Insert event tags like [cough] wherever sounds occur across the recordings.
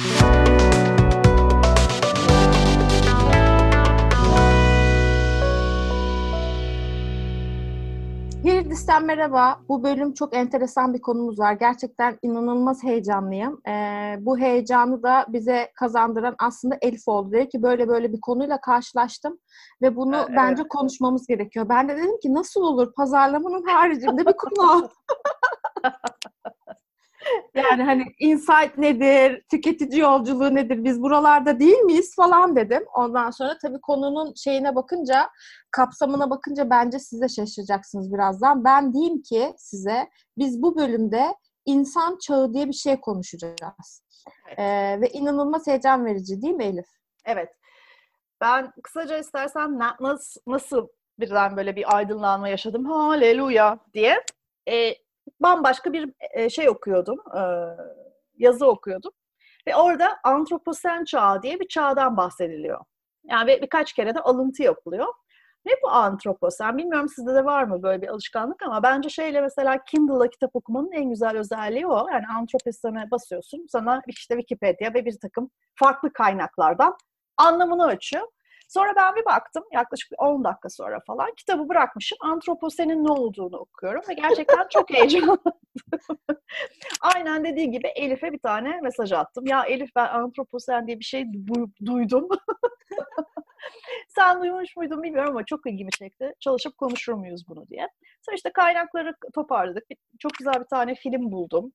Hirdis'ten merhaba. Bu bölüm çok enteresan bir konumuz var. Gerçekten inanılmaz heyecanlıyım. Ee, bu heyecanı da bize kazandıran aslında Elif oldu. Dedi ki böyle böyle bir konuyla karşılaştım ve bunu ha, bence evet. konuşmamız gerekiyor. Ben de dedim ki nasıl olur pazarlamanın haricinde bir konu [laughs] Yani hani insight nedir, tüketici yolculuğu nedir, biz buralarda değil miyiz falan dedim. Ondan sonra tabii konunun şeyine bakınca, kapsamına bakınca bence siz de şaşıracaksınız birazdan. Ben diyeyim ki size biz bu bölümde insan çağı diye bir şey konuşacağız. Evet. Ee, ve inanılmaz heyecan verici değil mi Elif? Evet. Ben kısaca istersen nasıl, nasıl birden böyle bir aydınlanma yaşadım, haleluya diye. Ee, bambaşka bir şey okuyordum, yazı okuyordum. Ve orada antroposen çağı diye bir çağdan bahsediliyor. Yani birkaç kere de alıntı yapılıyor. Ne bu antroposen? Bilmiyorum sizde de var mı böyle bir alışkanlık ama bence şeyle mesela Kindle'la kitap okumanın en güzel özelliği o. Yani antroposen'e basıyorsun. Sana işte Wikipedia ve bir takım farklı kaynaklardan anlamını açıyor. Sonra ben bir baktım yaklaşık 10 dakika sonra falan kitabı bırakmışım. Antroposenin ne olduğunu okuyorum ve gerçekten çok [laughs] heyecanlandım. Aynen dediği gibi Elif'e bir tane mesaj attım. Ya Elif ben antroposen diye bir şey du- duydum. [laughs] Sen duymuş muydun bilmiyorum ama çok ilgimi çekti. Çalışıp konuşur muyuz bunu diye. Sonra işte kaynakları toparladık. Çok güzel bir tane film buldum.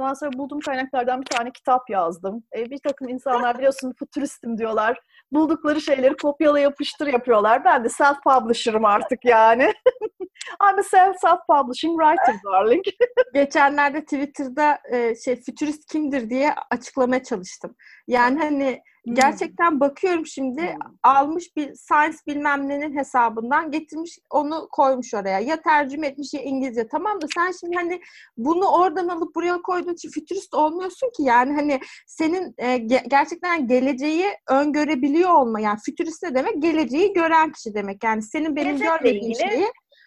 Ondan sonra bulduğum kaynaklardan bir tane kitap yazdım. E, bir takım insanlar biliyorsun futuristim diyorlar. Buldukları şeyleri kopyala yapıştır yapıyorlar. Ben de self-publisher'ım artık yani. [laughs] I'm a self-publishing writer darling. [laughs] Geçenlerde Twitter'da e, şey futurist kimdir diye açıklamaya çalıştım. Yani hani Gerçekten bakıyorum şimdi almış bir science bilmem nenin hesabından getirmiş onu koymuş oraya. Ya tercüme etmiş ya İngilizce. Tamam da sen şimdi hani bunu oradan alıp buraya koyduğun için fütürist olmuyorsun ki. Yani hani senin e, ge- gerçekten geleceği öngörebiliyor olma. Yani fütürist ne demek? Geleceği gören kişi demek. Yani senin benim Gelecekle görmediğim şeyi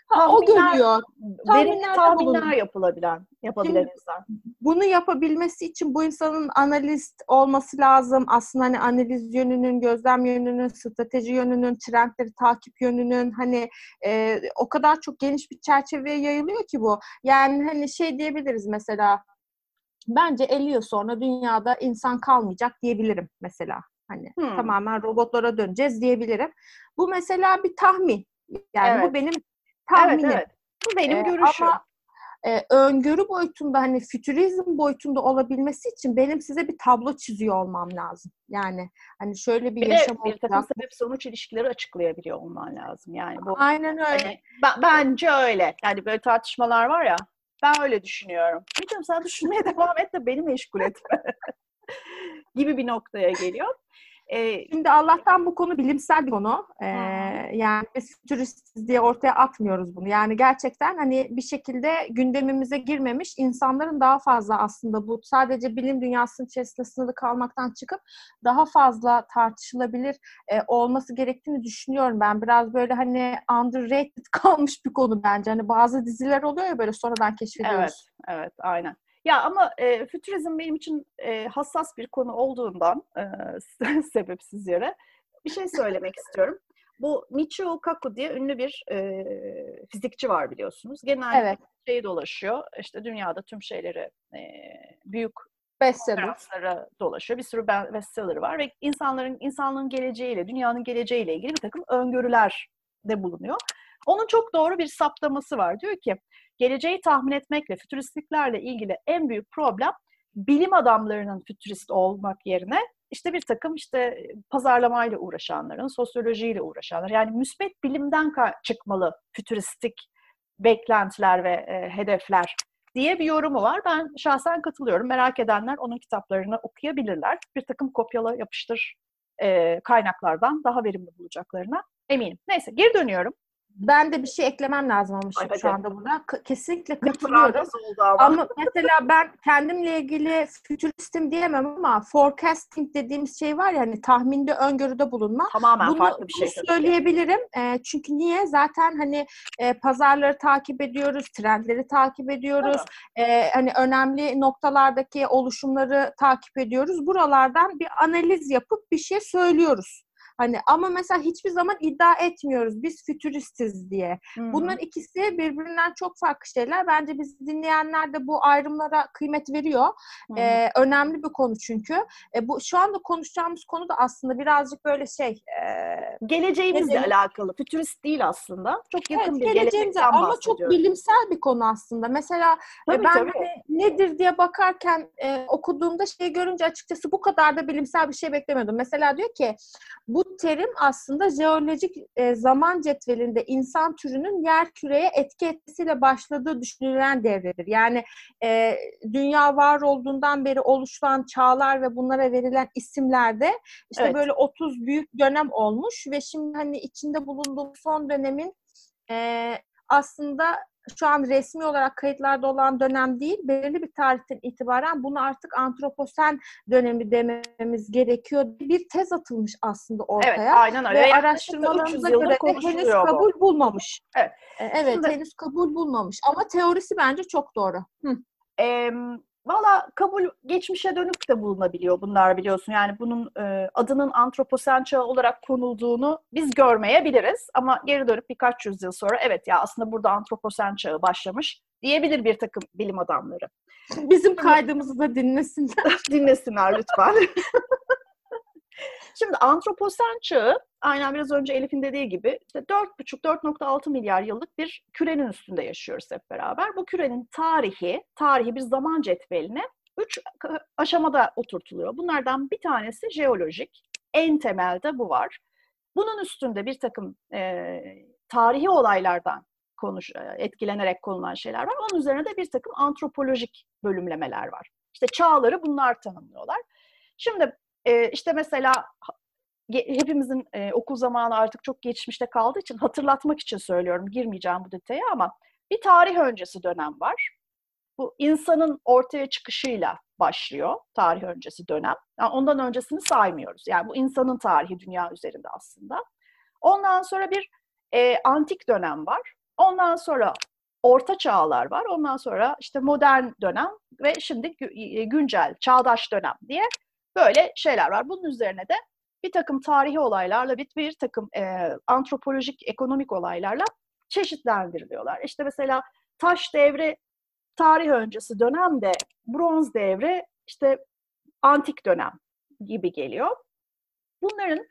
Ha, o görüyor. Tahminler, tahminler yapılabilen, yapabilen Şimdi, insan. Bunu yapabilmesi için bu insanın analist olması lazım. Aslında hani analiz yönünün, gözlem yönünün, strateji yönünün, trendleri takip yönünün hani e, o kadar çok geniş bir çerçeveye yayılıyor ki bu. Yani hani şey diyebiliriz mesela bence 50 yıl sonra dünyada insan kalmayacak diyebilirim mesela. Hani hmm. tamamen robotlara döneceğiz diyebilirim. Bu mesela bir tahmin. Yani evet. bu benim tahminim. Evet, evet. Bu benim ee, görüşüm. Ama e, öngörü boyutunda hani fütürizm boyutunda olabilmesi için benim size bir tablo çiziyor olmam lazım. Yani hani şöyle bir, bir yaşam de, bir takım sebep sonuç ilişkileri açıklayabiliyor olman lazım. Yani bu Aynen öyle. Hani, ben, bence öyle. Yani böyle tartışmalar var ya ben öyle düşünüyorum. Bilmiyorum sen düşünmeye [laughs] devam et de beni meşgul etme [laughs] gibi bir noktaya geliyor. E, Şimdi Allah'tan bu konu bilimsel bir konu. E, yani biz fütüristiz diye ortaya atmıyoruz bunu. Yani gerçekten hani bir şekilde gündemimize girmemiş insanların daha fazla aslında bu sadece bilim dünyasının içerisinde sınırlı kalmaktan çıkıp daha fazla tartışılabilir e, olması gerektiğini düşünüyorum ben. Biraz böyle hani underrated [laughs] kalmış bir konu bence. Hani bazı diziler oluyor ya böyle sonradan keşfediyoruz. Evet, evet aynen. Ya ama e, fütürizm benim için e, hassas bir konu olduğundan e, [laughs] sebepsiz yere bir şey söylemek istiyorum. Bu Michio Kaku diye ünlü bir e, fizikçi var biliyorsunuz. Genelde evet. şeyi dolaşıyor. İşte dünyada tüm şeyleri e, büyük bestseller'lara dolaşıyor. Bir sürü bestseller var ve insanların insanlığın geleceğiyle, dünyanın geleceğiyle ilgili bir takım öngörüler de bulunuyor. Onun çok doğru bir saptaması var. Diyor ki geleceği tahmin etmekle, fütüristliklerle ilgili en büyük problem bilim adamlarının fütürist olmak yerine işte bir takım işte pazarlamayla uğraşanların, sosyolojiyle uğraşanlar yani müsbet bilimden çıkmalı fütüristik beklentiler ve e, hedefler diye bir yorumu var. Ben şahsen katılıyorum. Merak edenler onun kitaplarını okuyabilirler. Bir takım kopyala yapıştır e, kaynaklardan daha verimli bulacaklarına eminim. Neyse geri dönüyorum. Ben de bir şey eklemem lazım ama şu, Ay, şu hadi. anda buna. K- kesinlikle katılıyorum. ama. Ama mesela ben kendimle ilgili fütüristim diyemem ama forecasting dediğimiz şey var ya hani tahminde öngörüde bulunma. Tamamen Bunu, farklı bir şey. bunu söyleyebilirim. E, çünkü niye? Zaten hani e, pazarları takip ediyoruz, trendleri takip ediyoruz. E, hani önemli noktalardaki oluşumları takip ediyoruz. Buralardan bir analiz yapıp bir şey söylüyoruz. Hani ama mesela hiçbir zaman iddia etmiyoruz biz fütüristiz diye. Hı. Bunların ikisi birbirinden çok farklı şeyler. Bence biz dinleyenler de bu ayrımlara kıymet veriyor. Hı. Ee, önemli bir konu çünkü. E, bu şu anda konuşacağımız konu da aslında birazcık böyle şey. e, Geleceğimizle ne alakalı. Fütürist değil aslında. Çok yakın evet, bir geleceğimize ama çok bilimsel bir konu aslında. Mesela e, Tabii, ben tabii. hani nedir diye bakarken e, okuduğumda şey görünce açıkçası bu kadar da bilimsel bir şey beklemiyordum. Mesela diyor ki bu terim aslında jeolojik e, zaman cetvelinde insan türünün yer küreye etki etmesiyle başladığı düşünülen devredir. Yani e, dünya var olduğundan beri oluşan çağlar ve bunlara verilen isimlerde işte Evet. böyle 30 büyük dönem olmuş ve şimdi hani içinde bulunduğumuz son dönemin e, aslında şu an resmi olarak kayıtlarda olan dönem değil, belirli bir tarihten itibaren bunu artık antroposen dönemi dememiz gerekiyor. Bir tez atılmış aslında Evet, ortaya. aynen öyle. Ve Yaklaşık da 300 araştırmalarımıza göre henüz konuşuluyor bu. kabul bulmamış. Evet. E, Evet, Şimdi- henüz kabul bulmamış. Ama teorisi bence çok doğru. Hı. Ee, Valla kabul geçmişe dönük de bulunabiliyor bunlar biliyorsun. Yani bunun e, adının antroposen çağı olarak konulduğunu biz görmeyebiliriz. Ama geri dönüp birkaç yüzyıl sonra evet ya aslında burada antroposen çağı başlamış diyebilir bir takım bilim adamları. Bizim kaydımızı da dinlesinler. [laughs] Dinlesinler lütfen. [laughs] Şimdi antroposen çağı aynen biraz önce Elif'in dediği gibi işte 4,5-4,6 milyar yıllık bir kürenin üstünde yaşıyoruz hep beraber. Bu kürenin tarihi, tarihi bir zaman cetveline üç aşamada oturtuluyor. Bunlardan bir tanesi jeolojik. En temelde bu var. Bunun üstünde bir takım e, tarihi olaylardan konuş, e, etkilenerek konulan şeyler var. Onun üzerine de bir takım antropolojik bölümlemeler var. İşte çağları bunlar tanımlıyorlar. Şimdi e, işte mesela hepimizin e, okul zamanı artık çok geçmişte kaldığı için hatırlatmak için söylüyorum. Girmeyeceğim bu detaya ama bir tarih öncesi dönem var. Bu insanın ortaya çıkışıyla başlıyor tarih öncesi dönem. Yani ondan öncesini saymıyoruz. Yani bu insanın tarihi dünya üzerinde aslında. Ondan sonra bir e, antik dönem var. Ondan sonra orta çağlar var. Ondan sonra işte modern dönem ve şimdi gü- güncel, çağdaş dönem diye böyle şeyler var. Bunun üzerine de bir takım tarihi olaylarla bir, bir takım e, antropolojik, ekonomik olaylarla çeşitlendiriliyorlar. İşte mesela taş devri tarih öncesi dönemde bronz devri işte antik dönem gibi geliyor. Bunların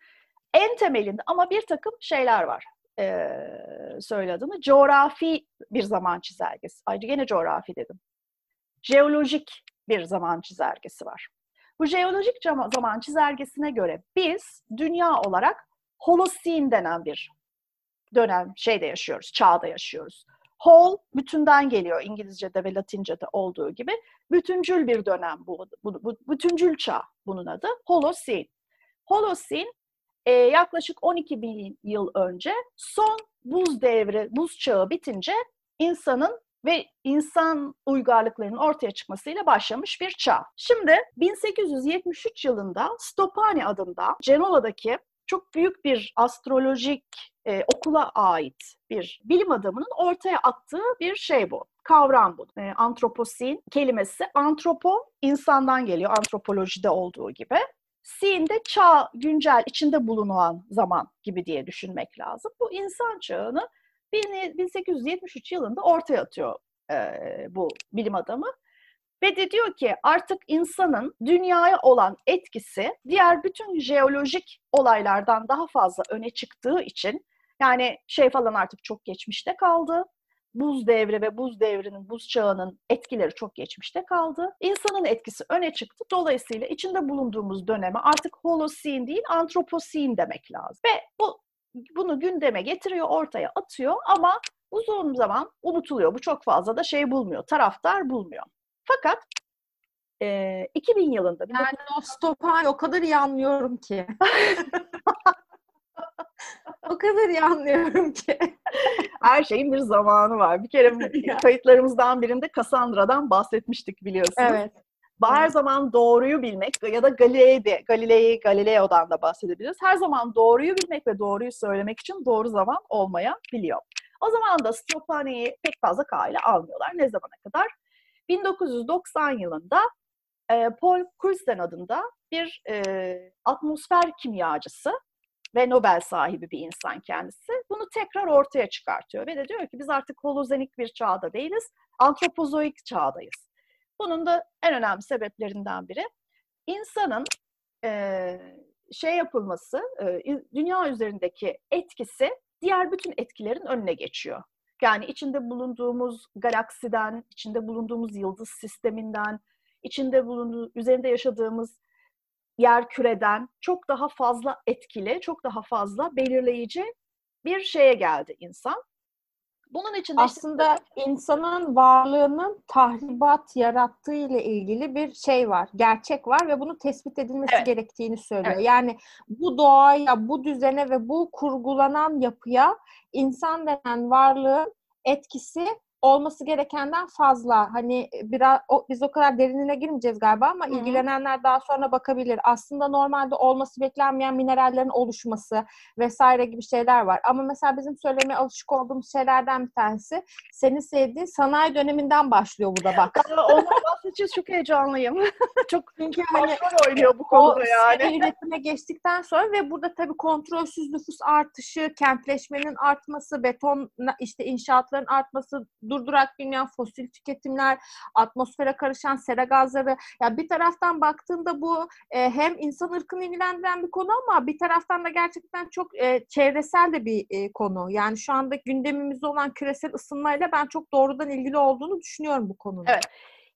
en temelinde ama bir takım şeyler var. Ee, söyle adını. Coğrafi bir zaman çizelgesi. Ayrıca gene coğrafi dedim. Jeolojik bir zaman çizelgesi var. Bu jeolojik zaman çizelgesine göre biz dünya olarak Holocene denen bir dönem şeyde yaşıyoruz, çağda yaşıyoruz. Whole bütünden geliyor İngilizce'de ve Latince'de olduğu gibi. Bütüncül bir dönem bu, bu, bu bütüncül çağ bunun adı. Holocene. Holocene e, yaklaşık 12 bin yıl önce son buz devri, buz çağı bitince insanın ve insan uygarlıklarının ortaya çıkmasıyla başlamış bir çağ. Şimdi 1873 yılında Stopani adında Cenova'daki çok büyük bir astrolojik e, okula ait bir bilim adamının ortaya attığı bir şey bu. Kavram bu. E, antroposin kelimesi antropo insandan geliyor antropolojide olduğu gibi. Sin de çağ, güncel, içinde bulunan zaman gibi diye düşünmek lazım. Bu insan çağını 1873 yılında ortaya atıyor e, bu bilim adamı. Ve de diyor ki artık insanın dünyaya olan etkisi diğer bütün jeolojik olaylardan daha fazla öne çıktığı için yani şey falan artık çok geçmişte kaldı. Buz devri ve buz devrinin, buz çağının etkileri çok geçmişte kaldı. İnsanın etkisi öne çıktı. Dolayısıyla içinde bulunduğumuz döneme artık Holocene değil, Anthropocene demek lazım. Ve bu bunu gündeme getiriyor, ortaya atıyor ama uzun zaman unutuluyor. Bu çok fazla da şey bulmuyor, taraftar bulmuyor. Fakat e, 2000 yılında Yani o Stopani o kadar iyi anlıyorum ki. [laughs] o kadar iyi anlıyorum ki. Her şeyin bir zamanı var. Bir kere [laughs] kayıtlarımızdan birinde Cassandra'dan bahsetmiştik biliyorsunuz. Evet. Her zaman doğruyu bilmek ya da Galilei'de, Galilei, Galileo'dan da bahsedebiliriz. Her zaman doğruyu bilmek ve doğruyu söylemek için doğru zaman olmayabiliyor. O zaman da Stropani'yi pek fazla kale almıyorlar. Ne zamana kadar? 1990 yılında e, Paul Crutzen adında bir e, atmosfer kimyacısı ve Nobel sahibi bir insan kendisi. Bunu tekrar ortaya çıkartıyor ve de diyor ki biz artık holozenik bir çağda değiliz, antropozoik çağdayız. Bunun da en önemli sebeplerinden biri insanın e, şey yapılması, e, dünya üzerindeki etkisi diğer bütün etkilerin önüne geçiyor. Yani içinde bulunduğumuz galaksiden, içinde bulunduğumuz yıldız sisteminden, içinde bulunduğu, üzerinde yaşadığımız yer küreden çok daha fazla etkili, çok daha fazla belirleyici bir şeye geldi insan. Bunun için aslında işte... insanın varlığının tahribat yarattığı ile ilgili bir şey var, gerçek var ve bunu tespit edilmesi evet. gerektiğini söylüyor. Evet. Yani bu doğaya, bu düzene ve bu kurgulanan yapıya insan denen varlığın etkisi olması gerekenden fazla. Hani e, biraz o, biz o kadar derinine girmeyeceğiz galiba ama Hı-hı. ilgilenenler daha sonra bakabilir. Aslında normalde olması beklenmeyen minerallerin oluşması vesaire gibi şeyler var. Ama mesela bizim söylemeye alışık olduğumuz şeylerden bir tanesi senin sevdiğin sanayi döneminden başlıyor burada bak. [laughs] Ondan bahsedeceğiz çok heyecanlıyım. [laughs] çok çünkü hani oynuyor bu konuda yani. üretime geçtikten sonra ve burada tabii kontrolsüz nüfus artışı, kentleşmenin artması, beton işte inşaatların artması durdurak bilmeyen fosil tüketimler, atmosfere karışan sera gazları. Ya bir taraftan baktığında bu e, hem insan ırkını ilgilendiren bir konu ama bir taraftan da gerçekten çok e, çevresel de bir e, konu. Yani şu anda gündemimizde olan küresel ısınmayla ben çok doğrudan ilgili olduğunu düşünüyorum bu konunun. Evet.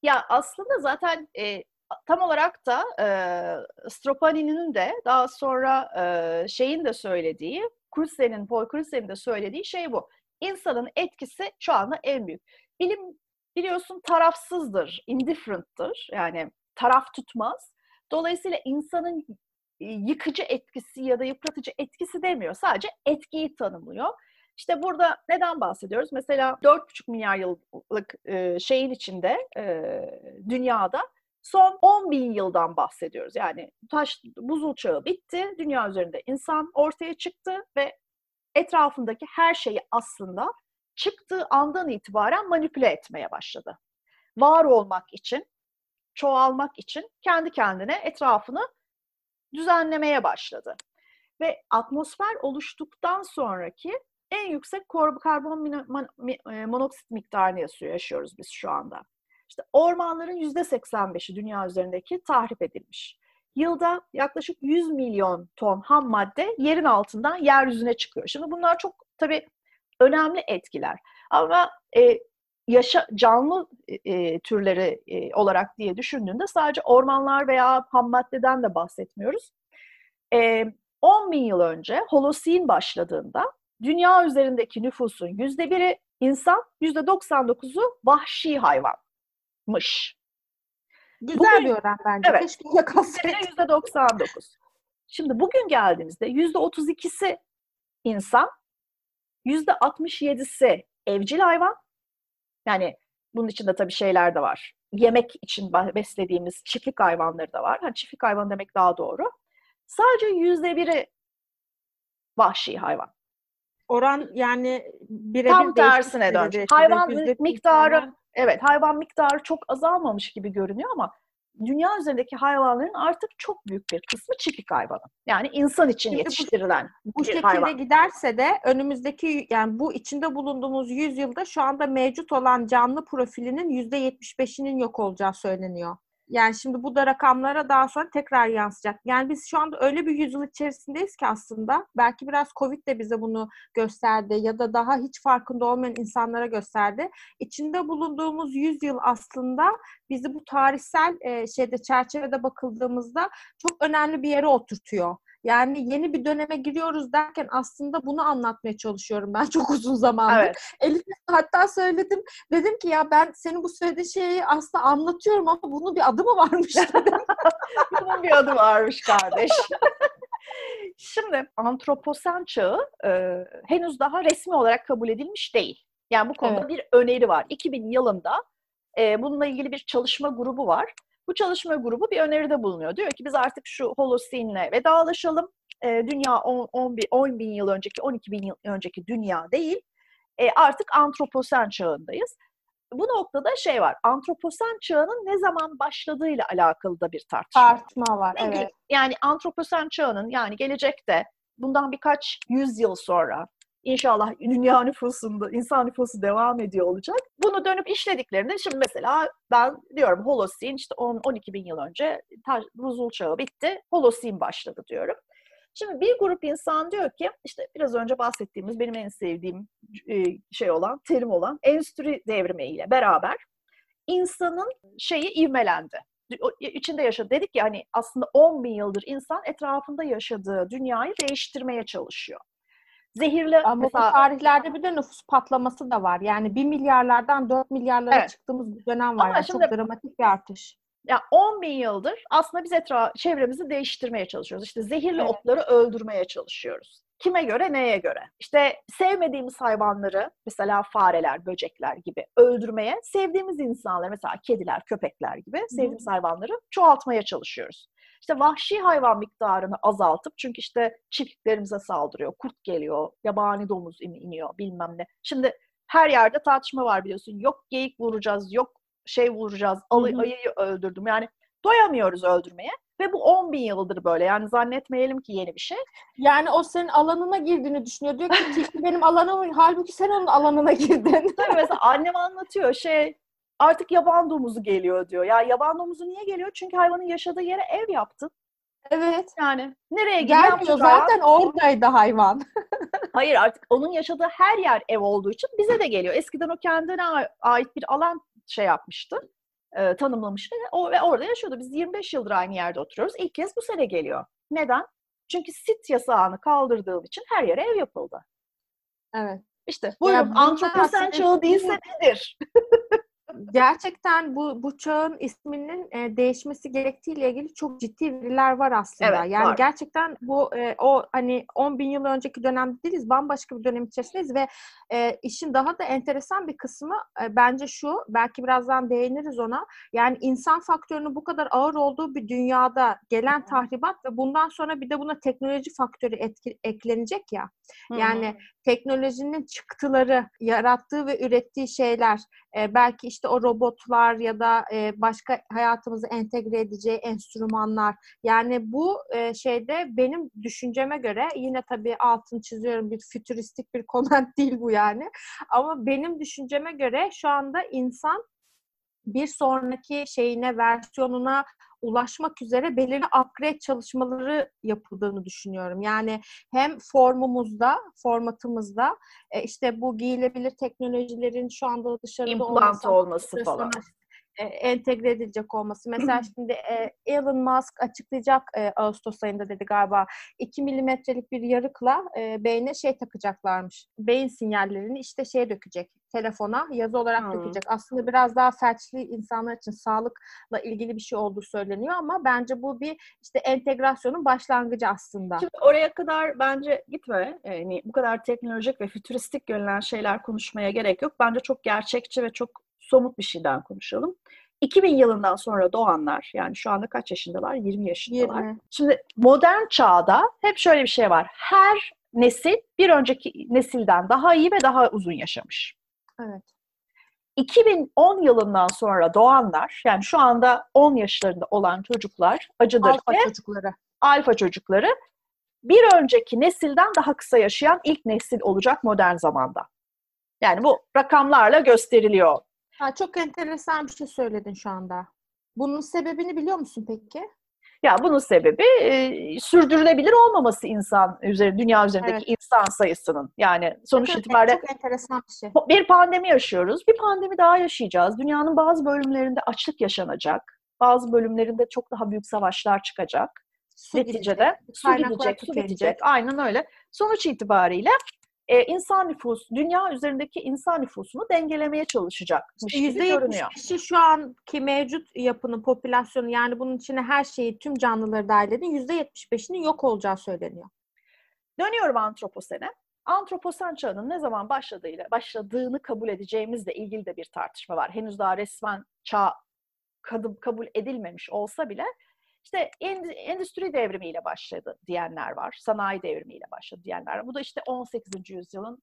Ya aslında zaten e, tam olarak da e, Stropani'nin de daha sonra e, şeyin de söylediği, Crusen'in, Paul Crusen'in de söylediği şey bu insanın etkisi şu anda en büyük. Bilim biliyorsun tarafsızdır, indifferent'tır. Yani taraf tutmaz. Dolayısıyla insanın yıkıcı etkisi ya da yıpratıcı etkisi demiyor. Sadece etkiyi tanımlıyor. İşte burada neden bahsediyoruz? Mesela 4,5 milyar yıllık e, şeyin içinde e, dünyada son 10 bin yıldan bahsediyoruz. Yani taş buzul çağı bitti, dünya üzerinde insan ortaya çıktı ve etrafındaki her şeyi aslında çıktığı andan itibaren manipüle etmeye başladı. Var olmak için, çoğalmak için kendi kendine etrafını düzenlemeye başladı. Ve atmosfer oluştuktan sonraki en yüksek karbon e, monoksit miktarını yaşıyoruz biz şu anda. İşte ormanların %85'i dünya üzerindeki tahrip edilmiş yılda yaklaşık 100 milyon ton ham madde yerin altından yeryüzüne çıkıyor. Şimdi bunlar çok tabii önemli etkiler. Ama e, yaşa canlı e, türleri e, olarak diye düşündüğünde sadece ormanlar veya ham maddeden de bahsetmiyoruz. E, 10 bin yıl önce Holosin başladığında dünya üzerindeki nüfusun yüzde biri insan, yüzde 99'u vahşi hayvanmış. Güzel bugün, bir oran bence. Evet. Keşke yüzde 99. Şimdi bugün geldiğimizde yüzde 32'si insan, yüzde 67'si evcil hayvan. Yani bunun içinde tabii şeyler de var. Yemek için beslediğimiz çiftlik hayvanları da var. Ha, çiftlik hayvan demek daha doğru. Sadece yüzde biri vahşi hayvan. Oran yani birebir Tam tersine dön. Hayvan miktarı Evet hayvan miktarı çok azalmamış gibi görünüyor ama dünya üzerindeki hayvanların artık çok büyük bir kısmı çiftlik hayvanı. Yani insan için Şimdi yetiştirilen bu, bu şekilde hayvan. giderse de önümüzdeki yani bu içinde bulunduğumuz yüzyılda şu anda mevcut olan canlı profilinin %75'inin yok olacağı söyleniyor. Yani şimdi bu da rakamlara daha sonra tekrar yansıyacak. Yani biz şu anda öyle bir yüzyıl içerisindeyiz ki aslında belki biraz Covid de bize bunu gösterdi ya da daha hiç farkında olmayan insanlara gösterdi. İçinde bulunduğumuz yüzyıl aslında bizi bu tarihsel e, şeyde çerçevede bakıldığımızda çok önemli bir yere oturtuyor. Yani yeni bir döneme giriyoruz derken aslında bunu anlatmaya çalışıyorum ben çok uzun zamandır. Evet. Elif'e hatta söyledim. Dedim ki ya ben senin bu söylediğin şeyi aslında anlatıyorum ama bunun bir adı mı varmış [laughs] dedim. bunun bir adı varmış kardeş. Şimdi antroposen çağı e, henüz daha resmi olarak kabul edilmiş değil. Yani bu konuda evet. bir öneri var. 2000 yılında e, bununla ilgili bir çalışma grubu var. Bu çalışma grubu bir öneride bulunuyor. Diyor ki biz artık şu Holocene'le vedalaşalım. E, dünya 10, 10, bin, 10 bin yıl önceki, 12 bin yıl önceki dünya değil. E, artık antroposen çağındayız. Bu noktada şey var, antroposen çağının ne zaman başladığıyla alakalı da bir tartışma. Tartışma var, evet. Yani antroposen çağının yani gelecekte bundan birkaç yüzyıl sonra İnşallah dünya nüfusunda, insan nüfusu devam ediyor olacak. Bunu dönüp işlediklerinde şimdi mesela ben diyorum Holocene işte 10-12 bin yıl önce buzul çağı bitti, Holocene başladı diyorum. Şimdi bir grup insan diyor ki işte biraz önce bahsettiğimiz benim en sevdiğim şey olan, terim olan endüstri devrimiyle beraber insanın şeyi ivmelendi içinde yaşadı. Dedik ya hani aslında 10 bin yıldır insan etrafında yaşadığı dünyayı değiştirmeye çalışıyor. Zehirli Ama mesela... bu tarihlerde bir de nüfus patlaması da var. Yani 1 milyarlardan 4 milyarlara evet. çıktığımız bir dönem var. yani şimdi, çok dramatik bir artış. Ya 10 bin yıldır aslında biz etraf çevremizi değiştirmeye çalışıyoruz. İşte zehirli evet. otları öldürmeye çalışıyoruz. Kime göre, neye göre? İşte sevmediğimiz hayvanları, mesela fareler, böcekler gibi öldürmeye, sevdiğimiz insanları, mesela kediler, köpekler gibi sevdiğimiz hmm. hayvanları çoğaltmaya çalışıyoruz. İşte vahşi hayvan miktarını azaltıp çünkü işte çiftliklerimize saldırıyor, kurt geliyor, yabani domuz in, iniyor bilmem ne. Şimdi her yerde tartışma var biliyorsun. Yok geyik vuracağız, yok şey vuracağız, alı, ayıyı öldürdüm. Yani doyamıyoruz öldürmeye. Ve bu 10 bin yıldır böyle. Yani zannetmeyelim ki yeni bir şey. Yani o senin alanına girdiğini düşünüyor. Diyor ki tilki benim alanım. Halbuki sen onun alanına girdin. Tabii mesela annem anlatıyor şey artık yaban domuzu geliyor diyor. Ya yaban domuzu niye geliyor? Çünkü hayvanın yaşadığı yere ev yaptın. Evet. Yani nereye Gelmiyor zaten oradaydı hayvan. [laughs] Hayır artık onun yaşadığı her yer ev olduğu için bize de geliyor. Eskiden o kendine ait bir alan şey yapmıştı. E, tanımlamıştı o, ve orada yaşıyordu. Biz 25 yıldır aynı yerde oturuyoruz. İlk kez bu sene geliyor. Neden? Çünkü sit yasağını kaldırdığım için her yere ev yapıldı. Evet. İşte buyurun antroposen çağı değilse nedir? [laughs] gerçekten bu bu çağın isminin e, değişmesi gerektiğiyle ilgili çok ciddi veriler var aslında. Evet, yani var. gerçekten bu e, o hani 10 bin yıl önceki dönemde değiliz, bambaşka bir dönem içerisindeyiz ve e, işin daha da enteresan bir kısmı e, bence şu, belki birazdan değiniriz ona. Yani insan faktörünün bu kadar ağır olduğu bir dünyada gelen tahribat ve bundan sonra bir de buna teknoloji faktörü etki, eklenecek ya. Yani Hı-hı. teknolojinin çıktıları, yarattığı ve ürettiği şeyler, e, belki işte o robotlar ya da e, başka hayatımızı entegre edeceği enstrümanlar. Yani bu e, şeyde benim düşünceme göre yine tabii altın çiziyorum bir fütüristik bir [laughs] koment değil bu yani. Ama benim düşünceme göre şu anda insan bir sonraki şeyine, versiyonuna ulaşmak üzere belirli upgrade çalışmaları yapıldığını düşünüyorum. Yani hem formumuzda, formatımızda e, işte bu giyilebilir teknolojilerin şu anda dışarıda İmplant olması, olması falan e, entegre edilecek olması. Mesela şimdi e, Elon Musk açıklayacak e, Ağustos ayında dedi galiba 2 milimetrelik bir yarıkla e, beyne şey takacaklarmış. Beyin sinyallerini işte şeye dökecek telefona yazı olarak hmm. dökecek. Aslında biraz daha felçli insanlar için sağlıkla ilgili bir şey olduğu söyleniyor ama bence bu bir işte entegrasyonun başlangıcı aslında. Şimdi oraya kadar bence gitme. Yani bu kadar teknolojik ve fütüristik görünen şeyler konuşmaya gerek yok. Bence çok gerçekçi ve çok somut bir şeyden konuşalım. 2000 yılından sonra doğanlar yani şu anda kaç yaşındalar? 20 yaşındalar. 20. Şimdi modern çağda hep şöyle bir şey var. Her nesil bir önceki nesilden daha iyi ve daha uzun yaşamış. Evet. 2010 yılından sonra doğanlar yani şu anda 10 yaşlarında olan çocuklar acıdır alfa çocukları. Alfa çocukları bir önceki nesilden daha kısa yaşayan ilk nesil olacak modern zamanda. Yani bu rakamlarla gösteriliyor Ha, çok enteresan bir şey söyledin şu anda. Bunun sebebini biliyor musun peki? Ya bunun sebebi e, sürdürülebilir olmaması insan üzeri dünya üzerindeki evet. insan sayısının. Yani sonuç evet, itibariyle çok enteresan bir şey. Bir pandemi yaşıyoruz. Bir pandemi daha yaşayacağız. Dünyanın bazı bölümlerinde açlık yaşanacak. Bazı bölümlerinde çok daha büyük savaşlar çıkacak. Su Neticede gidecek, su gidecek, su. Aynen öyle. Sonuç itibariyle e, insan nüfus, dünya üzerindeki insan nüfusunu dengelemeye çalışacakmış gibi görünüyor. %75'i şu anki mevcut yapının popülasyonu yani bunun içine her şeyi tüm canlıları dahil edin %75'inin yok olacağı söyleniyor. Dönüyorum antroposene. Antroposen çağının ne zaman başladığıyla başladığını kabul edeceğimizle ilgili de bir tartışma var. Henüz daha resmen çağ kabul edilmemiş olsa bile işte endüstri devrimiyle başladı diyenler var. Sanayi devrimiyle başladı diyenler var. Bu da işte 18. yüzyılın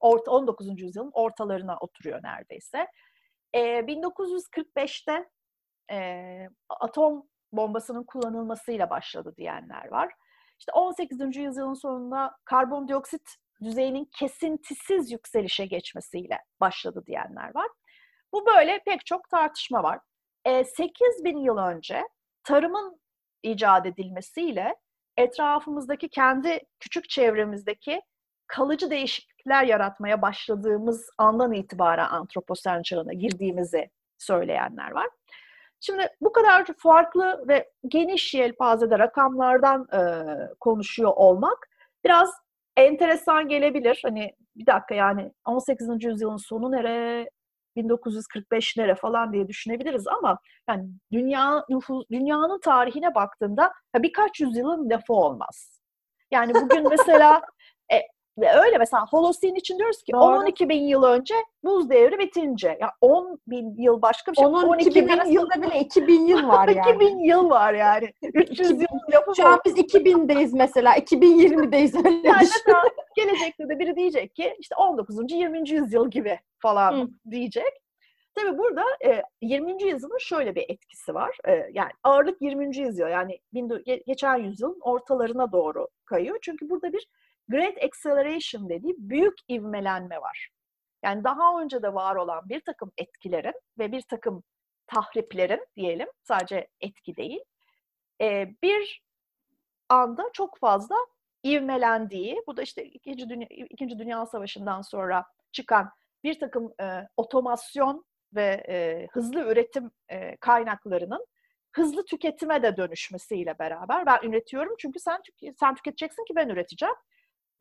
19. yüzyılın ortalarına oturuyor neredeyse. 1945'te atom bombasının kullanılmasıyla başladı diyenler var. İşte 18. yüzyılın sonunda karbondioksit düzeyinin kesintisiz yükselişe geçmesiyle başladı diyenler var. Bu böyle pek çok tartışma var. E, 8 bin yıl önce tarımın icat edilmesiyle etrafımızdaki kendi küçük çevremizdeki kalıcı değişiklikler yaratmaya başladığımız andan itibaren antroposen çağına girdiğimizi söyleyenler var. Şimdi bu kadar farklı ve geniş yelpazede rakamlardan e, konuşuyor olmak biraz enteresan gelebilir. Hani bir dakika yani 18. yüzyılın sonu nere, 1945 nere falan diye düşünebiliriz ama yani dünya nüfus, dünyanın tarihine baktığında birkaç yüzyılın lafı olmaz. Yani bugün mesela [laughs] e, ve öyle mesela Holocene için diyoruz ki 12 bin yıl önce buz devri bitince. Ya 10 bin yıl başka bir şey. 10 12 bin, bin yıl bile 2000 yıl var yani. [laughs] 2000 yıl var yani. [laughs] 300 yıl yapı Şu an biz 2000'deyiz mesela. 2020'deyiz. Öyle [laughs] yani mesela gelecekte de biri diyecek ki işte 19. 20. yüzyıl gibi falan Hı. diyecek. Tabii burada e, 20. yüzyılın şöyle bir etkisi var. E, yani ağırlık 20. yüzyıl yani bin, geçen yüzyılın ortalarına doğru kayıyor. Çünkü burada bir Great Acceleration dediği büyük ivmelenme var. Yani daha önce de var olan bir takım etkilerin ve bir takım tahriplerin diyelim, sadece etki değil, bir anda çok fazla ivmelendiği, bu da işte İkinci Dünya, İkinci Dünya Savaşı'ndan sonra çıkan bir takım e, otomasyon ve e, hızlı üretim e, kaynaklarının hızlı tüketime de dönüşmesiyle beraber ben üretiyorum çünkü sen sen tüketeceksin ki ben üreteceğim.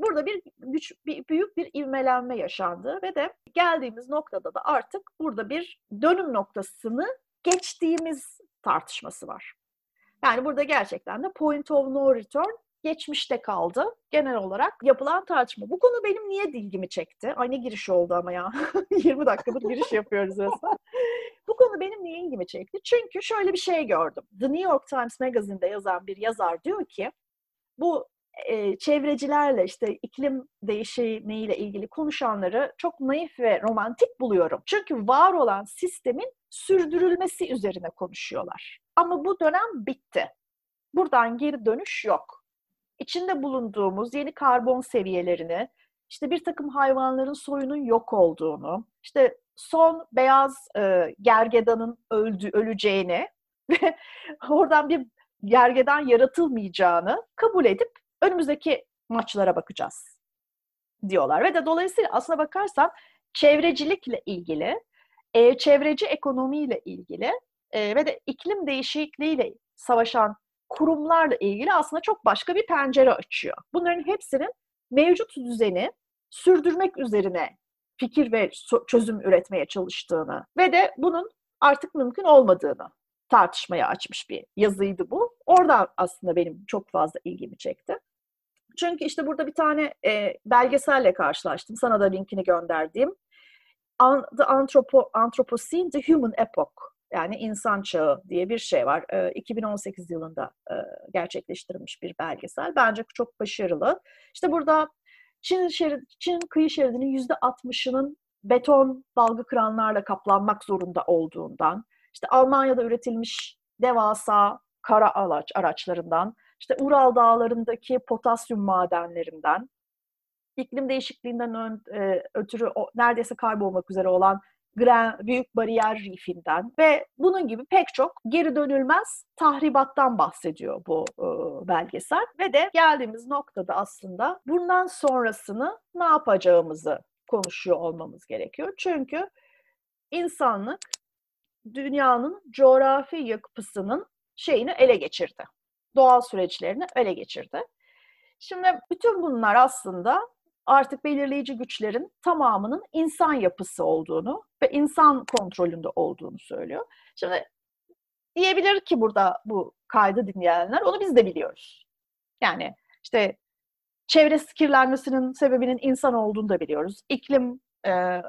Burada bir güç, bir, büyük bir ivmelenme yaşandı ve de geldiğimiz noktada da artık burada bir dönüm noktasını geçtiğimiz tartışması var. Yani burada gerçekten de point of no return geçmişte kaldı genel olarak yapılan tartışma. Bu konu benim niye ilgimi çekti? Ay ne giriş oldu ama ya. [laughs] 20 dakikadır giriş yapıyoruz resmen. Bu konu benim niye ilgimi çekti? Çünkü şöyle bir şey gördüm. The New York Times Magazine'de yazan bir yazar diyor ki bu e, çevrecilerle işte iklim değişimiyle ilgili konuşanları çok naif ve romantik buluyorum. Çünkü var olan sistemin sürdürülmesi üzerine konuşuyorlar. Ama bu dönem bitti. Buradan geri dönüş yok. İçinde bulunduğumuz yeni karbon seviyelerini, işte bir takım hayvanların soyunun yok olduğunu, işte son beyaz e, gergedanın öldü, öleceğini [laughs] ve oradan bir gergedan yaratılmayacağını kabul edip önümüzdeki maçlara bakacağız diyorlar. Ve de dolayısıyla aslına bakarsan çevrecilikle ilgili, e, çevreci ekonomiyle ilgili e, ve de iklim değişikliğiyle savaşan kurumlarla ilgili aslında çok başka bir pencere açıyor. Bunların hepsinin mevcut düzeni sürdürmek üzerine fikir ve çözüm üretmeye çalıştığını ve de bunun artık mümkün olmadığını tartışmaya açmış bir yazıydı bu. Oradan aslında benim çok fazla ilgimi çekti. Çünkü işte burada bir tane e, belgeselle karşılaştım. Sana da linkini gönderdiğim. The Anthropo, Anthropocene, The Human Epoch. Yani insan çağı diye bir şey var. E, 2018 yılında e, gerçekleştirilmiş bir belgesel. Bence çok başarılı. İşte burada Çin, şerid, Çin kıyı şeridinin yüzde 60'ının beton dalga kıranlarla kaplanmak zorunda olduğundan, işte Almanya'da üretilmiş devasa kara araç araçlarından, işte Ural Dağları'ndaki potasyum madenlerinden, iklim değişikliğinden ön, e, ötürü o, neredeyse kaybolmak üzere olan Grand, Büyük Bariyer Reef'inden ve bunun gibi pek çok geri dönülmez tahribattan bahsediyor bu e, belgesel. Ve de geldiğimiz noktada aslında bundan sonrasını ne yapacağımızı konuşuyor olmamız gerekiyor. Çünkü insanlık dünyanın coğrafi yapısının şeyini ele geçirdi doğal süreçlerini ele geçirdi. Şimdi bütün bunlar aslında artık belirleyici güçlerin tamamının insan yapısı olduğunu ve insan kontrolünde olduğunu söylüyor. Şimdi diyebilir ki burada bu kaydı dinleyenler onu biz de biliyoruz. Yani işte çevresi kirlenmesinin sebebinin insan olduğunu da biliyoruz. İklim e,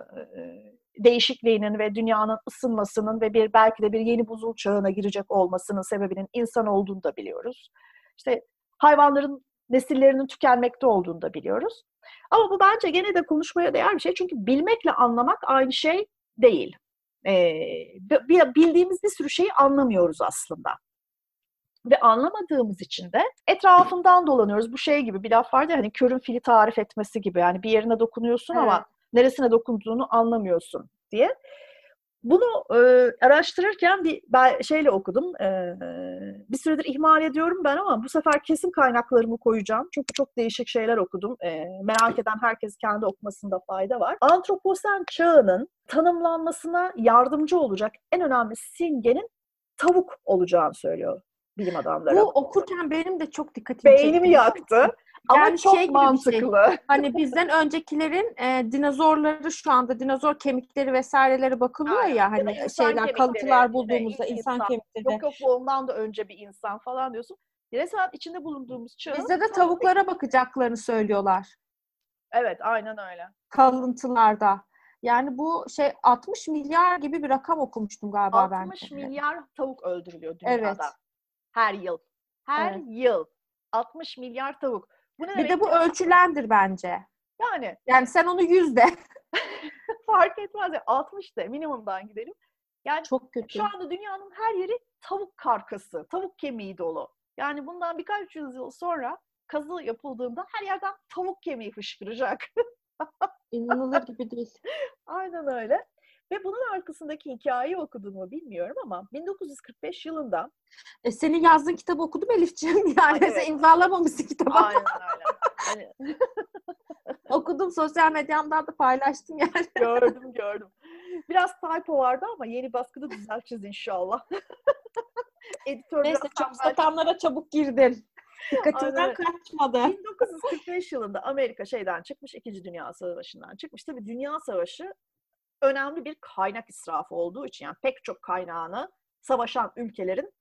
değişikliğinin ve dünyanın ısınmasının ve bir belki de bir yeni buzul çağına girecek olmasının sebebinin insan olduğunu da biliyoruz. İşte hayvanların nesillerinin tükenmekte olduğunu da biliyoruz. Ama bu bence gene de konuşmaya değer bir şey. Çünkü bilmekle anlamak aynı şey değil. Ee, bildiğimiz bir sürü şeyi anlamıyoruz aslında. Ve anlamadığımız için de etrafından dolanıyoruz. Bu şey gibi bir laf vardı ya hani körün fili tarif etmesi gibi. Yani bir yerine dokunuyorsun evet. ama neresine dokunduğunu anlamıyorsun diye. Bunu e, araştırırken bir ben şeyle okudum. E, bir süredir ihmal ediyorum ben ama bu sefer kesin kaynaklarımı koyacağım. Çünkü çok değişik şeyler okudum. E, merak eden herkes kendi okumasında fayda var. Antroposen çağının tanımlanmasına yardımcı olacak en önemli simgenin tavuk olacağını söylüyor bilim adamları. Bu okurken benim de çok dikkatimi çekti. Beynimi yaktı. Ama yani çok şey mantıklı. Şey, [laughs] hani bizden öncekilerin e, dinozorları şu anda dinozor kemikleri vesaireleri bakılıyor Aynen. ya hani şeyler kalıntılar bulduğumuzda insan, insan kemikleri. Yok yok ondan da önce bir insan falan diyorsun. Resmen içinde bulunduğumuz çağ. Bizde de tavuklara bakacaklarını söylüyorlar. Evet aynen öyle. Kalıntılarda. Yani bu şey 60 milyar gibi bir rakam okumuştum galiba 60 ben. 60 milyar tavuk öldürülüyor dünyada. Evet. Her yıl. Her evet. yıl. 60 milyar tavuk. Bu ne bir de bu ya? ölçülendir bence. Yani. Yani sen onu yüzde. [laughs] Fark etmez. Ya, 60 de minimumdan gidelim. Yani çok kötü. Şu anda dünyanın her yeri tavuk karkası, tavuk kemiği dolu. Yani bundan birkaç yüzyıl sonra kazı yapıldığında her yerden tavuk kemiği fışkıracak. [laughs] İnanılır gibi değil. Aynen öyle. Ve bunun arkasındaki hikayeyi okudun mu bilmiyorum ama 1945 yılında e, senin yazdığın kitabı okudum Elifciğim. [laughs] Yani evet. sen imzalamamışsın kitabı. Aynen öyle. Hani... [laughs] Okudum sosyal medyamdan da paylaştım yani. [laughs] gördüm gördüm. Biraz typo vardı ama yeni baskıda düzelteceğiz inşallah. Editör Neyse çok satanlara çabuk girdin. Dikkatimden kaçmadı. 1945 yılında Amerika şeyden çıkmış, İkinci Dünya Savaşı'ndan çıkmış. Tabii Dünya Savaşı önemli bir kaynak israfı olduğu için yani pek çok kaynağını savaşan ülkelerin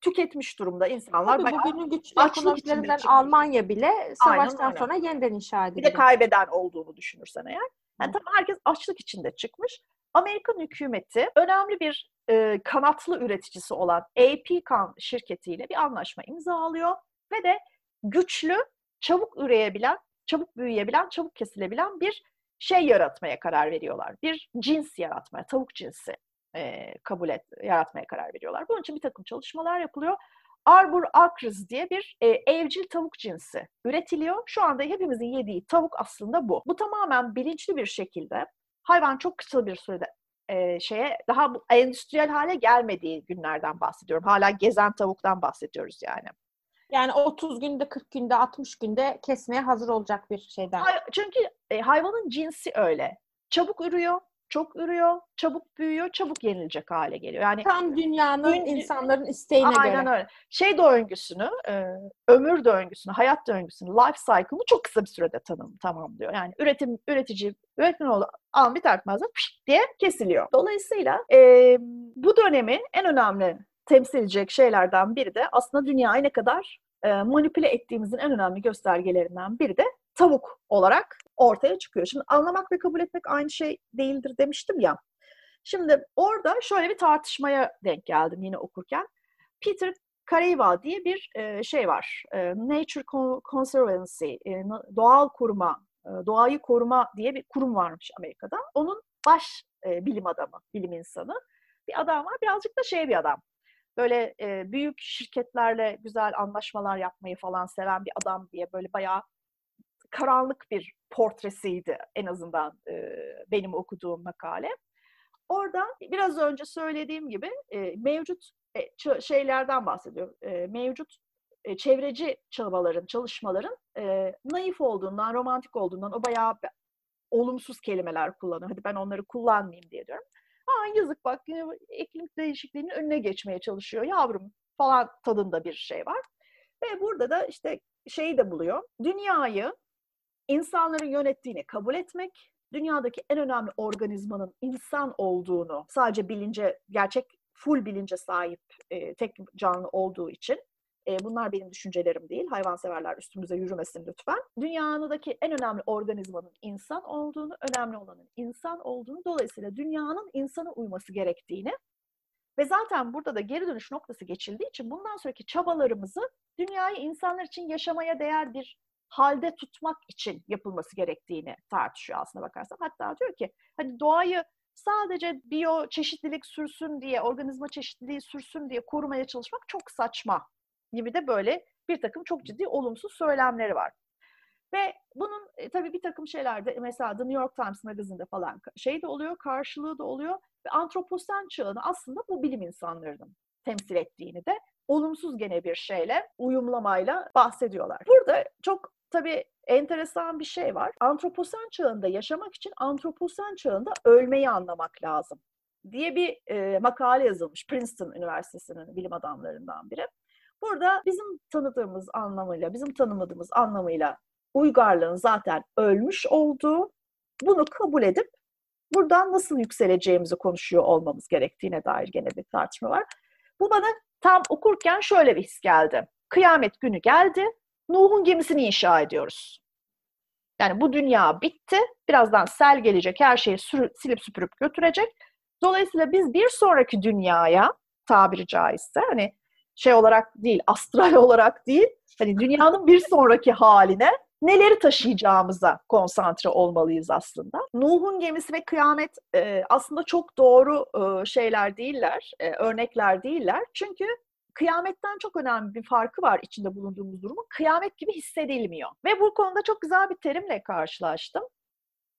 tüketmiş durumda insanlar. Tabii bugünün güçlü ekonomilerinden Almanya bile savaştan sonra yeniden inşa edildi. Bir de kaybeden olduğunu düşünürsen eğer. Yani tabii herkes açlık içinde çıkmış. Amerikan hükümeti önemli bir e, kanatlı üreticisi olan AP şirketiyle bir anlaşma imzalıyor ve de güçlü, çabuk üreyebilen, çabuk büyüyebilen, çabuk kesilebilen bir şey yaratmaya karar veriyorlar. Bir cins yaratmaya, tavuk cinsi e, kabul et, yaratmaya karar veriyorlar. Bunun için bir takım çalışmalar yapılıyor. Arbor acres diye bir e, evcil tavuk cinsi üretiliyor. Şu anda hepimizin yediği tavuk aslında bu. Bu tamamen bilinçli bir şekilde hayvan çok kısa bir sürede e, şeye daha bu endüstriyel hale gelmediği günlerden bahsediyorum. Hala gezen tavuktan bahsediyoruz yani. Yani 30 günde, 40 günde, 60 günde kesmeye hazır olacak bir şeyden. Çünkü e, hayvanın cinsi öyle. Çabuk ürüyor, çok ürüyor, çabuk büyüyor, çabuk yenilecek hale geliyor. Yani tam dünyanın gün, insanların isteğine aynen göre. Aynen öyle. Şey döngüsünü, e, ömür döngüsünü, hayat döngüsünü, life cycle'ını çok kısa bir sürede tanım, tamamlıyor. Yani üretim üretici üretmen oldu an bir tartmazda diye kesiliyor. Dolayısıyla e, bu dönemi en önemli temsil edecek şeylerden biri de aslında dünyayı ne kadar e, manipüle ettiğimizin en önemli göstergelerinden biri de tavuk olarak ortaya çıkıyor. Şimdi anlamak ve kabul etmek aynı şey değildir demiştim ya. Şimdi orada şöyle bir tartışmaya denk geldim yine okurken. Peter Kareva diye bir e, şey var. E, Nature Conservancy, e, doğal koruma, doğayı koruma diye bir kurum varmış Amerika'da. Onun baş bilim adamı, bilim insanı bir adam var. Birazcık da şey bir adam böyle e, büyük şirketlerle güzel anlaşmalar yapmayı falan seven bir adam diye böyle bayağı karanlık bir portresiydi en azından e, benim okuduğum makale. Orada biraz önce söylediğim gibi e, mevcut e, şeylerden bahsediyorum. E, mevcut e, çevreci çabaların, çalışmaların e, naif olduğundan, romantik olduğundan o bayağı olumsuz kelimeler kullanıyor. Hadi ben onları kullanmayayım diye diyorum. Aa yazık bak iklim değişikliğinin önüne geçmeye çalışıyor yavrum falan tadında bir şey var. Ve burada da işte şeyi de buluyor. Dünyayı insanların yönettiğini kabul etmek, dünyadaki en önemli organizmanın insan olduğunu sadece bilince, gerçek full bilince sahip e, tek canlı olduğu için e, bunlar benim düşüncelerim değil. Hayvanseverler üstümüze yürümesin lütfen. Dünyanıdaki en önemli organizmanın insan olduğunu, önemli olanın insan olduğunu, dolayısıyla dünyanın insana uyması gerektiğini ve zaten burada da geri dönüş noktası geçildiği için bundan sonraki çabalarımızı dünyayı insanlar için yaşamaya değer bir halde tutmak için yapılması gerektiğini tartışıyor aslında bakarsan. Hatta diyor ki hani doğayı sadece biyo çeşitlilik sürsün diye, organizma çeşitliliği sürsün diye korumaya çalışmak çok saçma gibi de böyle bir takım çok ciddi olumsuz söylemleri var. Ve bunun e, tabii bir takım şeylerde mesela The New York Times magazinde falan şey de oluyor, karşılığı da oluyor. Ve antroposen çağını aslında bu bilim insanlarının temsil ettiğini de olumsuz gene bir şeyle, uyumlamayla bahsediyorlar. Burada çok tabii enteresan bir şey var. Antroposen çağında yaşamak için antroposen çağında ölmeyi anlamak lazım diye bir e, makale yazılmış Princeton Üniversitesi'nin bilim adamlarından biri. Burada bizim tanıdığımız anlamıyla, bizim tanımadığımız anlamıyla uygarlığın zaten ölmüş olduğu, bunu kabul edip buradan nasıl yükseleceğimizi konuşuyor olmamız gerektiğine dair gene bir tartışma var. Bu bana tam okurken şöyle bir his geldi. Kıyamet günü geldi, Nuh'un gemisini inşa ediyoruz. Yani bu dünya bitti, birazdan sel gelecek, her şeyi sürü, silip süpürüp götürecek. Dolayısıyla biz bir sonraki dünyaya tabiri caizse hani şey olarak değil, astral [laughs] olarak değil, hani dünyanın bir sonraki haline neleri taşıyacağımıza konsantre olmalıyız aslında. Nuh'un gemisi ve kıyamet e, aslında çok doğru e, şeyler değiller, e, örnekler değiller. Çünkü kıyametten çok önemli bir farkı var içinde bulunduğumuz durumun. Kıyamet gibi hissedilmiyor. Ve bu konuda çok güzel bir terimle karşılaştım.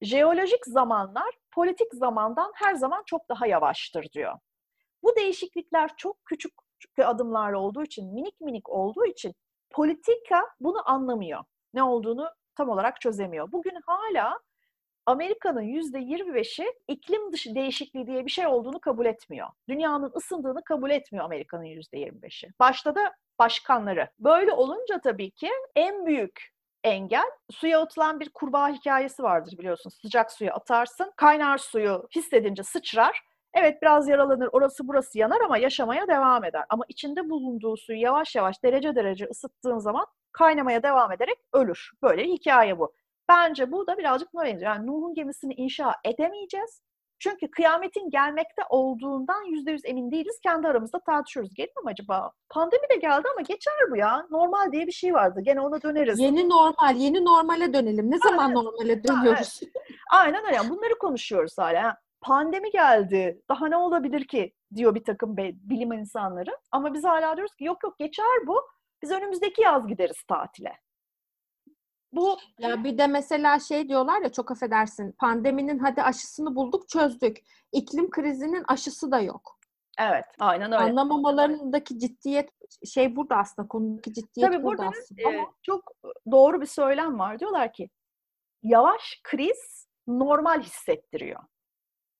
Jeolojik zamanlar politik zamandan her zaman çok daha yavaştır diyor. Bu değişiklikler çok küçük adımlar olduğu için, minik minik olduğu için politika bunu anlamıyor. Ne olduğunu tam olarak çözemiyor. Bugün hala Amerika'nın yüzde 25'i iklim dışı değişikliği diye bir şey olduğunu kabul etmiyor. Dünyanın ısındığını kabul etmiyor Amerika'nın yüzde 25'i. Başta da başkanları. Böyle olunca tabii ki en büyük engel suya atılan bir kurbağa hikayesi vardır biliyorsun. Sıcak suya atarsın, kaynar suyu hissedince sıçrar. Evet biraz yaralanır, orası burası yanar ama yaşamaya devam eder. Ama içinde bulunduğu suyu yavaş yavaş derece derece ısıttığın zaman kaynamaya devam ederek ölür. Böyle bir hikaye bu. Bence bu da birazcık buna benziyor. Yani Nuh'un gemisini inşa edemeyeceğiz. Çünkü kıyametin gelmekte olduğundan yüzde yüz emin değiliz. Kendi aramızda tartışıyoruz. Gelir mi acaba? Pandemi de geldi ama geçer bu ya. Normal diye bir şey vardı. Gene ona döneriz. Yeni normal, yeni normale dönelim. Ne zaman normale dönüyoruz? Aynen öyle. Bunları konuşuyoruz hala. Pandemi geldi. Daha ne olabilir ki? diyor bir takım bilim insanları. Ama biz hala diyoruz ki yok yok geçer bu. Biz önümüzdeki yaz gideriz tatile. Bu ya bir de mesela şey diyorlar ya çok affedersin. Pandeminin hadi aşısını bulduk, çözdük. İklim krizinin aşısı da yok. Evet, aynen öyle. Anlamamalarındaki ciddiyet şey burada aslında konudaki ciddiyet Tabii burada, burada aslında. E, çok doğru bir söylem var. Diyorlar ki yavaş kriz normal hissettiriyor.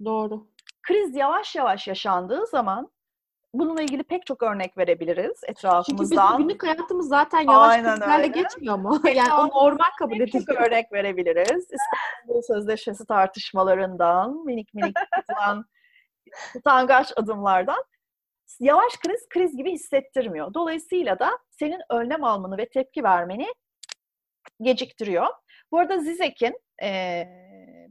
Doğru. Kriz yavaş yavaş yaşandığı zaman Bununla ilgili pek çok örnek verebiliriz etrafımızdan. Çünkü bizim günlük hayatımız zaten yavaş krizlerle geçmiyor mu? yani o normal kabul ediliyor. Çok örnek verebiliriz. İstanbul Sözleşmesi tartışmalarından, minik minik [laughs] tutulan utangaç adımlardan. Yavaş kriz, kriz gibi hissettirmiyor. Dolayısıyla da senin önlem almanı ve tepki vermeni geciktiriyor. Bu arada Zizek'in e,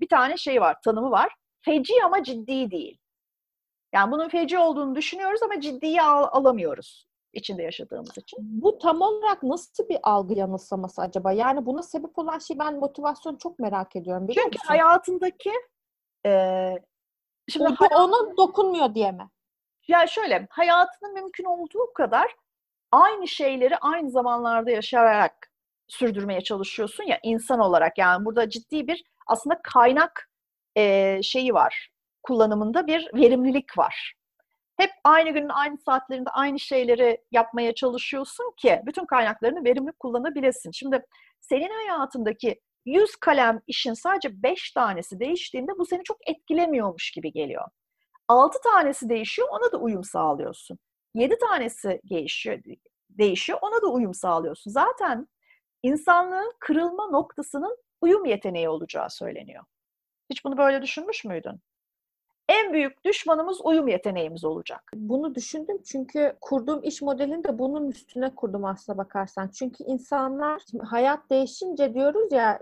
bir tane şey var, tanımı var. Feci ama ciddi değil. Yani bunun feci olduğunu düşünüyoruz ama ciddiye al- alamıyoruz içinde yaşadığımız için. Bu tam olarak nasıl bir algı yanılsaması acaba? Yani buna sebep olan şey ben motivasyon çok merak ediyorum. Biliyor Çünkü musun? hayatındaki e, şimdi o, hayat... ona dokunmuyor diye mi? Ya şöyle hayatının mümkün olduğu kadar aynı şeyleri aynı zamanlarda yaşayarak sürdürmeye çalışıyorsun ya insan olarak yani burada ciddi bir aslında kaynak e, şeyi var kullanımında bir verimlilik var. Hep aynı günün aynı saatlerinde aynı şeyleri yapmaya çalışıyorsun ki bütün kaynaklarını verimli kullanabilesin. Şimdi senin hayatındaki 100 kalem işin sadece 5 tanesi değiştiğinde bu seni çok etkilemiyormuş gibi geliyor. 6 tanesi değişiyor ona da uyum sağlıyorsun. 7 tanesi değişiyor, değişiyor ona da uyum sağlıyorsun. Zaten insanlığın kırılma noktasının uyum yeteneği olacağı söyleniyor. Hiç bunu böyle düşünmüş müydün? en büyük düşmanımız uyum yeteneğimiz olacak. Bunu düşündüm çünkü kurduğum iş modelini de bunun üstüne kurdum aslına bakarsan. Çünkü insanlar hayat değişince diyoruz ya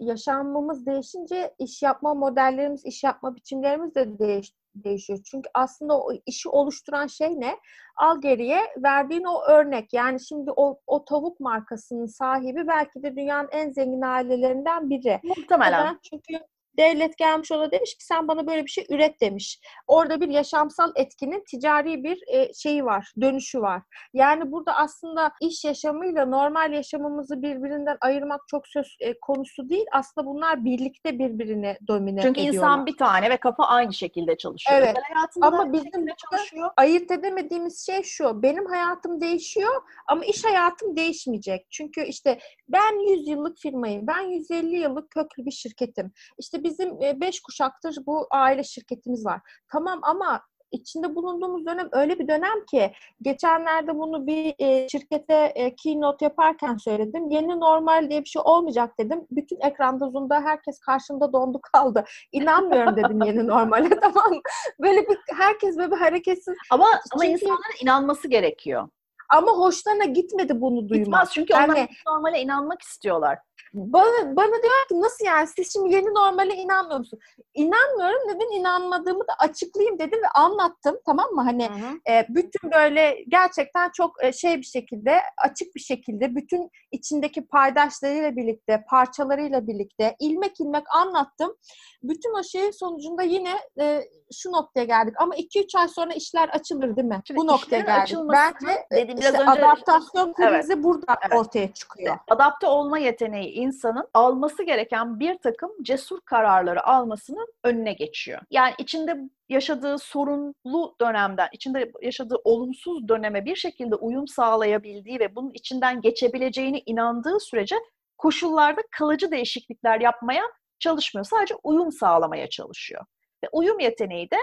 yaşamımız değişince iş yapma modellerimiz, iş yapma biçimlerimiz de değiş, değişiyor. Çünkü aslında o işi oluşturan şey ne? Al geriye verdiğin o örnek. Yani şimdi o, o tavuk markasının sahibi belki de dünyanın en zengin ailelerinden biri. Muhtemelen. Çünkü devlet gelmiş ona demiş ki sen bana böyle bir şey üret demiş. Orada bir yaşamsal etkinin ticari bir e, şeyi var, dönüşü var. Yani burada aslında iş yaşamıyla normal yaşamımızı birbirinden ayırmak çok söz e, konusu değil. Aslında bunlar birlikte birbirini domine Çünkü ediyorlar. insan bir tane ve kafa aynı şekilde çalışıyor. Evet. Ama bizim çalışıyor. ayırt edemediğimiz şey şu. Benim hayatım değişiyor ama iş hayatım değişmeyecek. Çünkü işte ben 100 yıllık firmayım. Ben 150 yıllık köklü bir şirketim. İşte bizim 5 kuşaktır bu aile şirketimiz var. Tamam ama içinde bulunduğumuz dönem öyle bir dönem ki geçenlerde bunu bir e, şirkete e, keynote yaparken söyledim. Yeni normal diye bir şey olmayacak dedim. Bütün ekranda Zoom'da herkes karşımda dondu kaldı. İnanmıyorum dedim yeni [laughs] normale tamam? Böyle bir herkes böyle bir hareketsiz. Ama ama Çünkü- insanların inanması gerekiyor. Ama hoşlarına gitmedi bunu duymak. Gitmez çünkü Yani- onlar normale inanmak istiyorlar. Bana, bana diyor ki nasıl yani siz şimdi yeni normale inanmıyor musun? İnanmıyorum dedim inanmadığımı da açıklayayım dedim ve anlattım tamam mı? Hani e, bütün böyle gerçekten çok e, şey bir şekilde açık bir şekilde bütün içindeki paydaşlarıyla birlikte parçalarıyla birlikte ilmek ilmek anlattım. Bütün o şeyin sonucunda yine e, şu noktaya geldik ama 2-3 ay sonra işler açılır değil mi? Şimdi Bu noktaya geldik. Bence dedim biraz işte önce- adaptasyon krizi burada Evet. ortaya çıkıyor. Adapte olma yeteneği insanın alması gereken bir takım cesur kararları almasının önüne geçiyor. Yani içinde yaşadığı sorunlu dönemden, içinde yaşadığı olumsuz döneme bir şekilde uyum sağlayabildiği ve bunun içinden geçebileceğine inandığı sürece koşullarda kalıcı değişiklikler yapmaya çalışmıyor. Sadece uyum sağlamaya çalışıyor. Ve uyum yeteneği de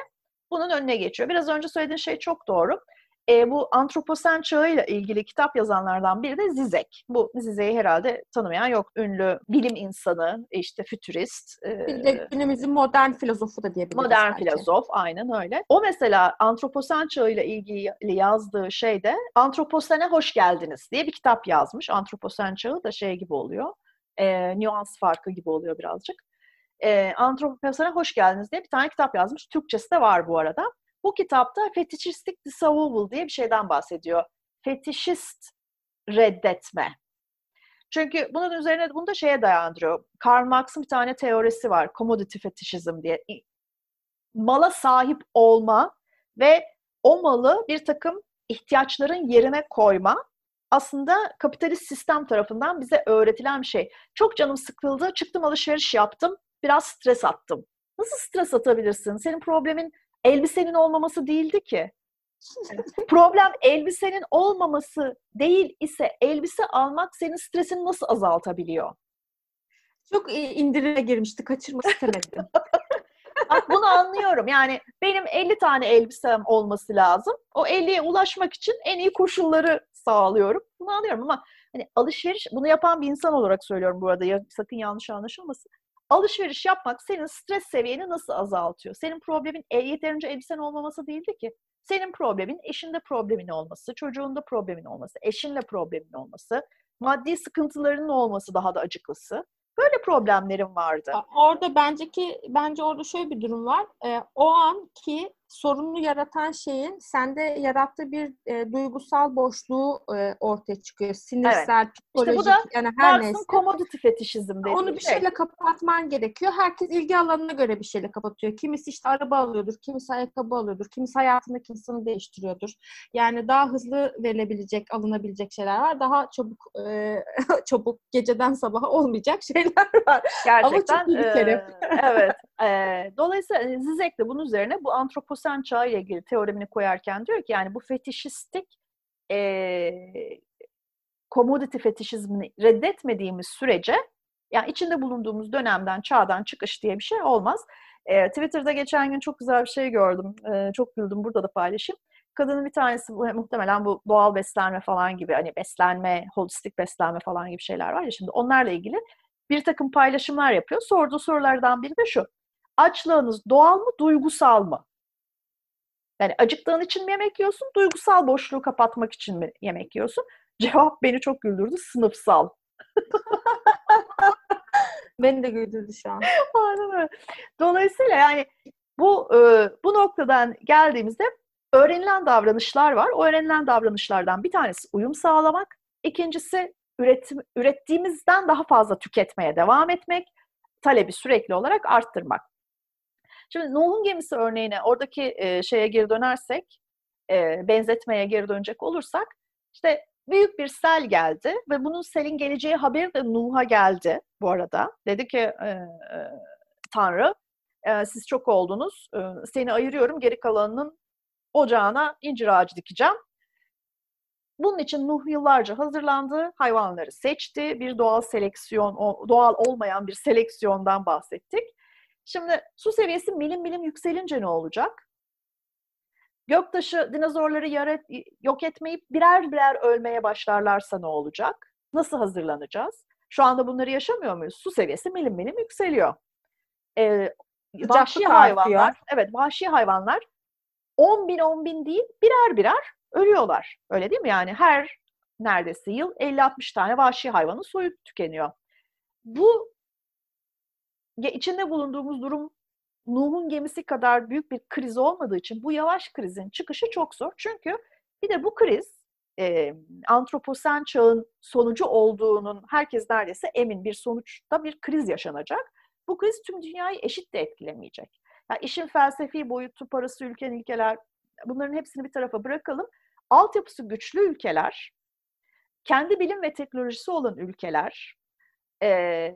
bunun önüne geçiyor. Biraz önce söylediğin şey çok doğru. E, bu antroposen çağıyla ilgili kitap yazanlardan biri de Zizek. Bu Zizek'i herhalde tanımayan yok. Ünlü bilim insanı, işte fütürist. e, Bir de günümüzün modern filozofu da diyebiliriz. Modern belki. filozof, aynen öyle. O mesela antroposen çağıyla ilgili yazdığı şeyde Antroposene Hoş Geldiniz diye bir kitap yazmış. Antroposen çağı da şey gibi oluyor. E, nüans farkı gibi oluyor birazcık. E, Antroposene Hoş Geldiniz diye bir tane kitap yazmış. Türkçesi de var bu arada. Bu kitapta fetişistik disavowal diye bir şeyden bahsediyor. Fetişist reddetme. Çünkü bunun üzerine bunu da şeye dayandırıyor. Karl Marx'ın bir tane teorisi var. Commodity fetişizm diye. Mala sahip olma ve o malı bir takım ihtiyaçların yerine koyma aslında kapitalist sistem tarafından bize öğretilen bir şey. Çok canım sıkıldı, çıktım alışveriş yaptım, biraz stres attım. Nasıl stres atabilirsin? Senin problemin elbisenin olmaması değildi ki. Problem elbisenin olmaması değil ise elbise almak senin stresini nasıl azaltabiliyor? Çok indirime girmişti. Kaçırmak istemedim. [laughs] Bak bunu anlıyorum. Yani benim 50 tane elbisem olması lazım. O 50'ye ulaşmak için en iyi koşulları sağlıyorum. Bunu anlıyorum ama hani alışveriş, bunu yapan bir insan olarak söylüyorum bu arada. Ya, sakın yanlış anlaşılmasın. Alışveriş yapmak senin stres seviyeni nasıl azaltıyor? Senin problemin e, yeterince elbisen olmaması değildi ki. Senin problemin eşinde problemin olması, çocuğunda problemin olması, eşinle problemin olması, maddi sıkıntılarının olması daha da acıklısı. Böyle problemlerim vardı. Orada bence ki bence orada şöyle bir durum var. Ee, o anki sorununu yaratan şeyin sende yarattığı bir e, duygusal boşluğu e, ortaya çıkıyor. Sinirsel, psikolojik bu da yani her neyse. Commodity fetişizm dediği Onu bir şey. şeyle kapatman gerekiyor. Herkes ilgi alanına göre bir şeyle kapatıyor. Kimisi işte araba alıyordur, kimisi ayakkabı alıyordur, kimisi hayatındaki insanı değiştiriyordur. Yani daha hızlı verilebilecek, alınabilecek şeyler var. Daha çabuk e, [laughs] çabuk geceden sabaha olmayacak şeyler var. Gerçekten. çok iyi bir terim. evet. Dolayısıyla e, Zizek de bunun üzerine bu antroposen çağı ile ilgili teoremini koyarken diyor ki yani bu fetişistik eee commodity fetişizmini reddetmediğimiz sürece yani içinde bulunduğumuz dönemden, çağdan çıkış diye bir şey olmaz. Eee, Twitter'da geçen gün çok güzel bir şey gördüm. Eee, çok güldüm. Burada da paylaşayım. Kadının bir tanesi muhtemelen bu doğal beslenme falan gibi hani beslenme, holistik beslenme falan gibi şeyler var ya şimdi onlarla ilgili bir takım paylaşımlar yapıyor. Sorduğu sorulardan biri de şu. Açlığınız doğal mı, duygusal mı? Yani acıktığın için mi yemek yiyorsun, duygusal boşluğu kapatmak için mi yemek yiyorsun? [laughs] Cevap beni çok güldürdü, sınıfsal. [laughs] beni de güldürdü şu an. [laughs] Aynen öyle. Dolayısıyla yani bu e, bu noktadan geldiğimizde öğrenilen davranışlar var. O öğrenilen davranışlardan bir tanesi uyum sağlamak, ikincisi üretim, ürettiğimizden daha fazla tüketmeye devam etmek, talebi sürekli olarak arttırmak. Şimdi Nuh'un gemisi örneğine oradaki e, şeye geri dönersek, e, benzetmeye geri dönecek olursak, işte büyük bir sel geldi ve bunun selin geleceği haberi de Nuh'a geldi bu arada. Dedi ki e, e, Tanrı, e, siz çok oldunuz, e, seni ayırıyorum, geri kalanının ocağına incir ağacı dikeceğim. Bunun için Nuh yıllarca hazırlandı, hayvanları seçti, bir doğal seleksiyon, doğal olmayan bir seleksiyondan bahsettik. Şimdi su seviyesi milim milim yükselince ne olacak? Göktaşı dinozorları yarat, yok etmeyip birer birer ölmeye başlarlarsa ne olacak? Nasıl hazırlanacağız? Şu anda bunları yaşamıyor muyuz? Su seviyesi milim milim yükseliyor. Ee, vahşi hayvanlar, evet vahşi hayvanlar 10 bin 10 bin değil birer birer ölüyorlar. Öyle değil mi? Yani her neredeyse yıl 50-60 tane vahşi hayvanın soyu tükeniyor. Bu içinde bulunduğumuz durum Nuh'un gemisi kadar büyük bir kriz olmadığı için bu yavaş krizin çıkışı çok zor. Çünkü bir de bu kriz e, antroposen çağın sonucu olduğunun herkes neredeyse emin bir sonuçta bir kriz yaşanacak. Bu kriz tüm dünyayı eşit de etkilemeyecek. Yani işin felsefi boyutu, parası, ülken, ilkeler bunların hepsini bir tarafa bırakalım. Altyapısı güçlü ülkeler, kendi bilim ve teknolojisi olan ülkeler e,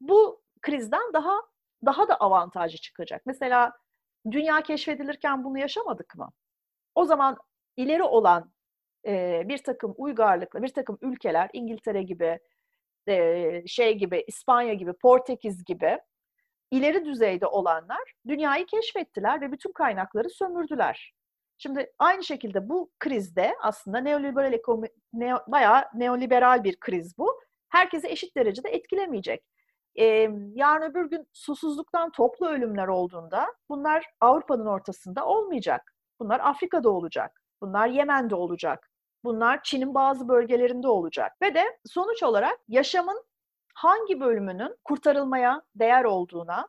bu krizden daha daha da avantajı çıkacak. Mesela dünya keşfedilirken bunu yaşamadık mı? O zaman ileri olan e, bir takım uygarlıkla, bir takım ülkeler, İngiltere gibi, e, şey gibi, İspanya gibi, Portekiz gibi ileri düzeyde olanlar dünyayı keşfettiler ve bütün kaynakları sömürdüler. Şimdi aynı şekilde bu krizde aslında neoliberal ekonomi, neo, bayağı neoliberal bir kriz bu. Herkese eşit derecede etkilemeyecek e, yarın öbür gün susuzluktan toplu ölümler olduğunda bunlar Avrupa'nın ortasında olmayacak. Bunlar Afrika'da olacak. Bunlar Yemen'de olacak. Bunlar Çin'in bazı bölgelerinde olacak. Ve de sonuç olarak yaşamın hangi bölümünün kurtarılmaya değer olduğuna,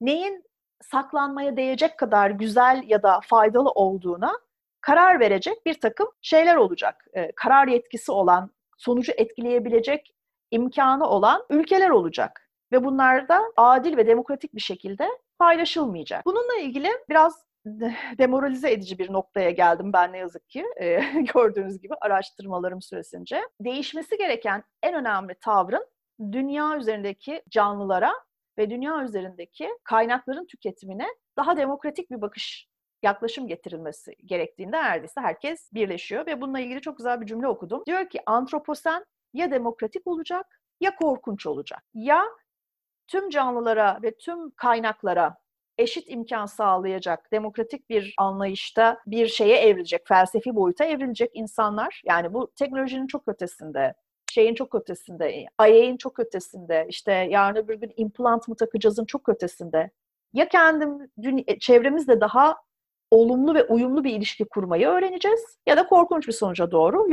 neyin saklanmaya değecek kadar güzel ya da faydalı olduğuna karar verecek bir takım şeyler olacak. E, karar yetkisi olan, sonucu etkileyebilecek imkanı olan ülkeler olacak ve bunlar da adil ve demokratik bir şekilde paylaşılmayacak. Bununla ilgili biraz [laughs] demoralize edici bir noktaya geldim ben ne yazık ki e, [laughs] gördüğünüz gibi araştırmalarım süresince. Değişmesi gereken en önemli tavrın dünya üzerindeki canlılara ve dünya üzerindeki kaynakların tüketimine daha demokratik bir bakış yaklaşım getirilmesi gerektiğinde neredeyse herkes birleşiyor ve bununla ilgili çok güzel bir cümle okudum. Diyor ki antroposen ya demokratik olacak ya korkunç olacak. Ya tüm canlılara ve tüm kaynaklara eşit imkan sağlayacak demokratik bir anlayışta bir şeye evrilecek, felsefi boyuta evrilecek insanlar. Yani bu teknolojinin çok ötesinde, şeyin çok ötesinde, IA'in çok ötesinde, işte yarın öbür gün implant mı takacağızın çok ötesinde. Ya kendim, çevremizde daha olumlu ve uyumlu bir ilişki kurmayı öğreneceğiz ya da korkunç bir sonuca doğru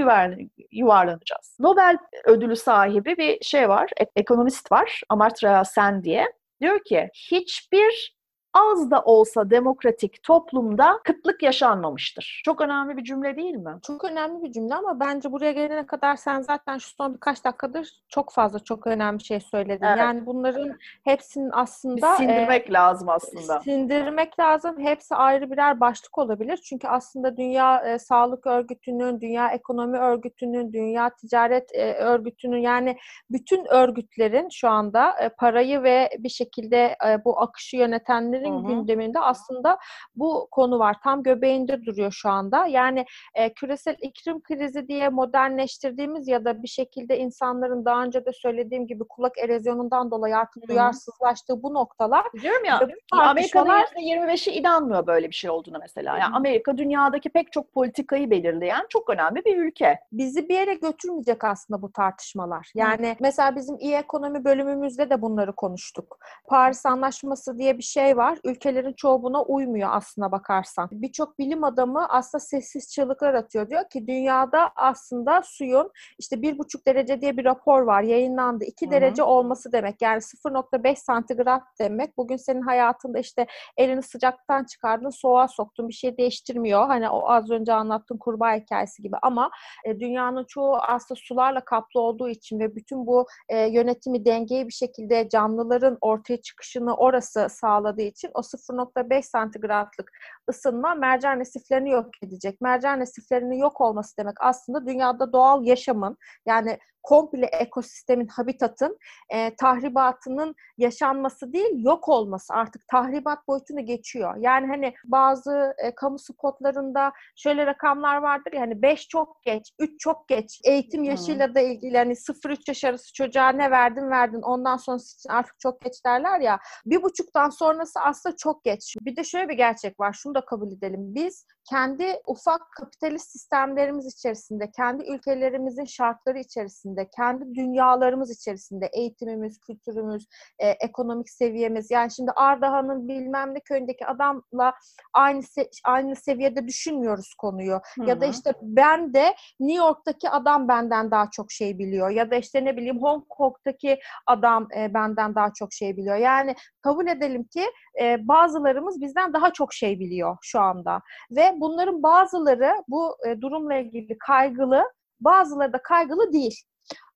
yuvarlanacağız. Nobel ödülü sahibi bir şey var, ekonomist var, Amartya Sen diye. Diyor ki hiçbir az da olsa demokratik toplumda kıtlık yaşanmamıştır. Çok önemli bir cümle değil mi? Çok önemli bir cümle ama bence buraya gelene kadar sen zaten şu son birkaç dakikadır çok fazla çok önemli şey söyledin. Evet. Yani bunların hepsinin aslında... Bir sindirmek e, lazım aslında. Sindirmek lazım. Hepsi ayrı birer başlık olabilir. Çünkü aslında Dünya e, Sağlık Örgütü'nün, Dünya Ekonomi Örgütü'nün, Dünya Ticaret e, Örgütü'nün yani bütün örgütlerin şu anda e, parayı ve bir şekilde e, bu akışı yönetenleri Hı-hı. gündeminde aslında bu konu var. Tam göbeğinde duruyor şu anda. Yani e, küresel iklim krizi diye modernleştirdiğimiz ya da bir şekilde insanların daha önce de söylediğim gibi kulak erozyonundan dolayı artık Hı-hı. duyarsızlaştığı bu noktalar. Diyorum ya Amerika'da %25'i inanmıyor böyle bir şey olduğuna mesela. Yani Amerika dünyadaki pek çok politikayı belirleyen çok önemli bir ülke. Bizi bir yere götürmeyecek aslında bu tartışmalar. Yani Hı. mesela bizim iyi ekonomi bölümümüzde de bunları konuştuk. Paris Anlaşması diye bir şey var. Ülkelerin çoğu buna uymuyor aslına bakarsan. Birçok bilim adamı aslında sessiz çığlıklar atıyor. Diyor ki dünyada aslında suyun işte bir buçuk derece diye bir rapor var yayınlandı. 2 derece olması demek. Yani 0.5 santigrat demek. Bugün senin hayatında işte elini sıcaktan çıkardın, soğuğa soktun bir şey değiştirmiyor. Hani o az önce anlattığım kurbağa hikayesi gibi ama e, dünyanın çoğu aslında sularla kaplı olduğu için ve bütün bu e, yönetimi dengeli bir şekilde canlıların ortaya çıkışını orası sağladığı için o 0.5 santigratlık ısınma mercan resiflerini yok edecek. Mercan resiflerinin yok olması demek aslında dünyada doğal yaşamın yani komple ekosistemin, habitatın e, tahribatının yaşanması değil, yok olması artık tahribat boyutunu geçiyor. Yani hani bazı e, kamu spotlarında şöyle rakamlar vardır ya hani 5 çok geç, 3 çok geç. Eğitim yaşıyla da ilgili hani 0-3 yaş arası çocuğa ne verdin verdin ondan sonrası için artık çok geç derler ya. Bir buçuktan sonrası aslında çok geç. Bir de şöyle bir gerçek var. Şunu da kabul edelim. Biz kendi ufak kapitalist sistemlerimiz içerisinde, kendi ülkelerimizin şartları içerisinde, kendi dünyalarımız içerisinde eğitimimiz, kültürümüz, e, ekonomik seviyemiz. Yani şimdi Ardahan'ın bilmem ne köyündeki adamla aynı se- aynı seviyede düşünmüyoruz konuyu. Hı-hı. Ya da işte ben de New York'taki adam benden daha çok şey biliyor. Ya da işte ne bileyim Hong Kong'taki adam e, benden daha çok şey biliyor. Yani kabul edelim ki e, bazılarımız bizden daha çok şey biliyor şu anda. Ve bunların bazıları bu e, durumla ilgili kaygılı, bazıları da kaygılı değil.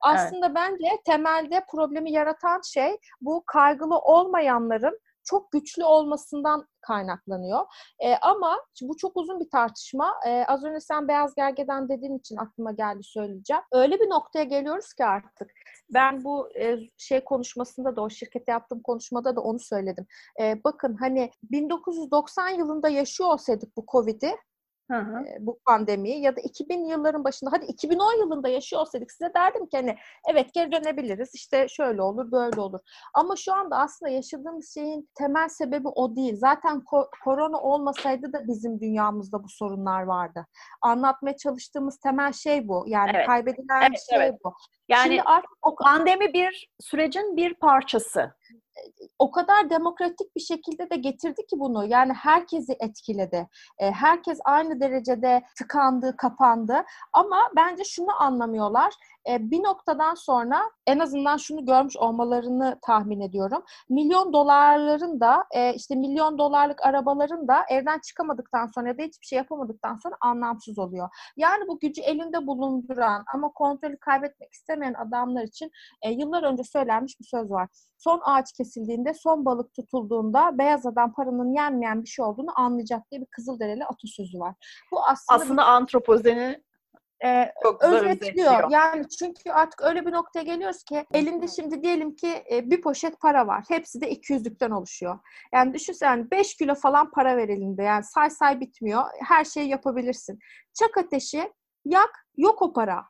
Aslında evet. bence temelde problemi yaratan şey bu kaygılı olmayanların çok güçlü olmasından kaynaklanıyor. E, ama bu çok uzun bir tartışma. E, az önce sen beyaz gergeden dediğin için aklıma geldi söyleyeceğim. Öyle bir noktaya geliyoruz ki artık. Ben bu e, şey konuşmasında da o şirkete yaptığım konuşmada da onu söyledim. E, bakın hani 1990 yılında yaşıyor olsaydık bu Covid'i Hı hı. bu pandemiyi ya da 2000 yılların başında hadi 2010 yılında yaşıyor olsaydık size derdim ki hani evet geri dönebiliriz işte şöyle olur böyle olur. Ama şu anda aslında yaşadığımız şeyin temel sebebi o değil. Zaten ko- korona olmasaydı da bizim dünyamızda bu sorunlar vardı. Anlatmaya çalıştığımız temel şey bu. Yani evet. kaybedilen evet, şey evet. bu. Yani Şimdi artık o pandemi bir sürecin bir parçası o kadar demokratik bir şekilde de getirdi ki bunu. Yani herkesi etkiledi. E, herkes aynı derecede tıkandı, kapandı. Ama bence şunu anlamıyorlar. E, bir noktadan sonra en azından şunu görmüş olmalarını tahmin ediyorum. Milyon dolarların da e, işte milyon dolarlık arabaların da evden çıkamadıktan sonra ya da hiçbir şey yapamadıktan sonra anlamsız oluyor. Yani bu gücü elinde bulunduran ama kontrolü kaybetmek istemeyen adamlar için e, yıllar önce söylenmiş bir söz var. Son ağaç kesildiğinde, son balık tutulduğunda beyaz adam paranın yenmeyen bir şey olduğunu anlayacak diye bir Kızılderili atasözü var. Bu aslında, aslında bir... antropozeni e, Çok özetliyor. Yani çünkü artık öyle bir noktaya geliyoruz ki elinde şimdi diyelim ki e, bir poşet para var. Hepsi de 200'lükten oluşuyor. Yani düşünsen 5 kilo falan para ver elinde. Yani say say bitmiyor. Her şeyi yapabilirsin. Çak ateşi, yak, yok o para.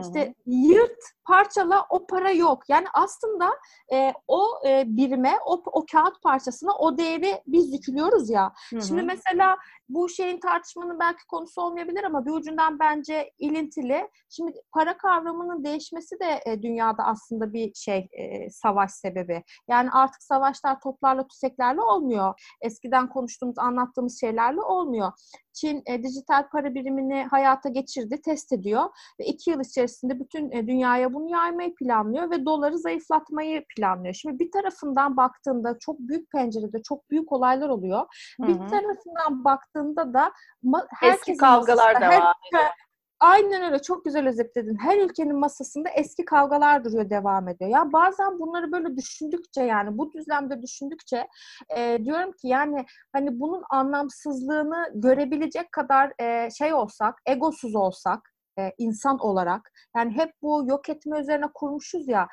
İşte yırt, parçala o para yok. Yani aslında e, o e, birime, o, o kağıt parçasına o değeri biz yüklüyoruz ya. Hı-hı. Şimdi mesela bu şeyin tartışmanın belki konusu olmayabilir ama bir ucundan bence ilintili. Şimdi para kavramının değişmesi de e, dünyada aslında bir şey e, savaş sebebi. Yani artık savaşlar toplarla tüfeklerle olmuyor. Eskiden konuştuğumuz, anlattığımız şeylerle olmuyor. Çin e, dijital para birimini hayata geçirdi, test ediyor ve iki yıl içerisinde bütün e, dünyaya bunu yaymayı planlıyor ve doları zayıflatmayı planlıyor. Şimdi bir tarafından baktığında çok büyük pencerede çok büyük olaylar oluyor. Hı-hı. Bir tarafından baktığında da eski kavgalar da var. Aynen öyle çok güzel özetledin. Her ülkenin masasında eski kavgalar duruyor devam ediyor. Ya bazen bunları böyle düşündükçe yani bu düzlemde düşündükçe e, diyorum ki yani hani bunun anlamsızlığını görebilecek kadar e, şey olsak, egosuz olsak e, insan olarak yani hep bu yok etme üzerine kurmuşuz ya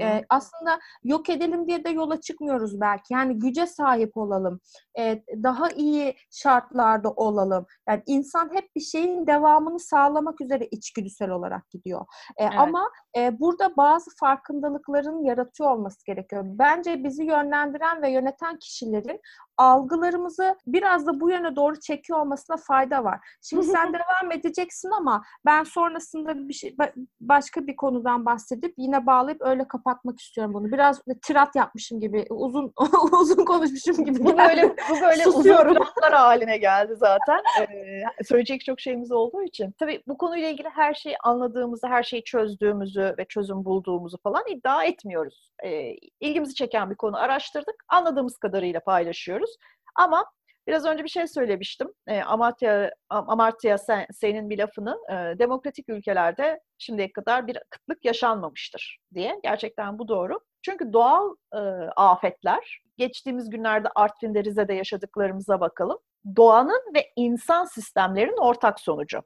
e, aslında yok edelim diye de yola çıkmıyoruz belki. Yani güce sahip olalım e, daha iyi şartlarda olalım. Yani insan hep bir şeyin devamını sağlamak üzere içgüdüsel olarak gidiyor. E, evet. ama e, burada bazı farkındalıkların yaratıyor olması gerekiyor. Bence bizi yönlendiren ve yöneten kişilerin algılarımızı biraz da bu yöne doğru çekiyor olmasına fayda var. Şimdi sen [laughs] devam edeceksin ama ben sonrasında bir şey başka bir konudan bahsedip yine bağlayıp öyle kapatmak istiyorum bunu. Biraz tirat yapmışım gibi, uzun [laughs] uzun konuşmuşum gibi. Bu böyle bu böyle uzun tiratlar haline geldi zaten. Ee, söyleyecek çok şeyimiz olduğu için. Tabii bu konuyla ilgili her şeyi anladığımızı, her şeyi çözdüğümüzü ve çözüm bulduğumuzu falan iddia etmiyoruz. Ee, ilgimizi çeken bir konu araştırdık. Anladığımız kadarıyla paylaşıyoruz. Ama Biraz önce bir şey söylemiştim. E, Amartya, Amartya Sen, Sen'in bir lafını e, demokratik ülkelerde şimdiye kadar bir kıtlık yaşanmamıştır diye. Gerçekten bu doğru. Çünkü doğal e, afetler, geçtiğimiz günlerde Artvin'de, Rize'de yaşadıklarımıza bakalım. Doğanın ve insan sistemlerinin ortak sonucu.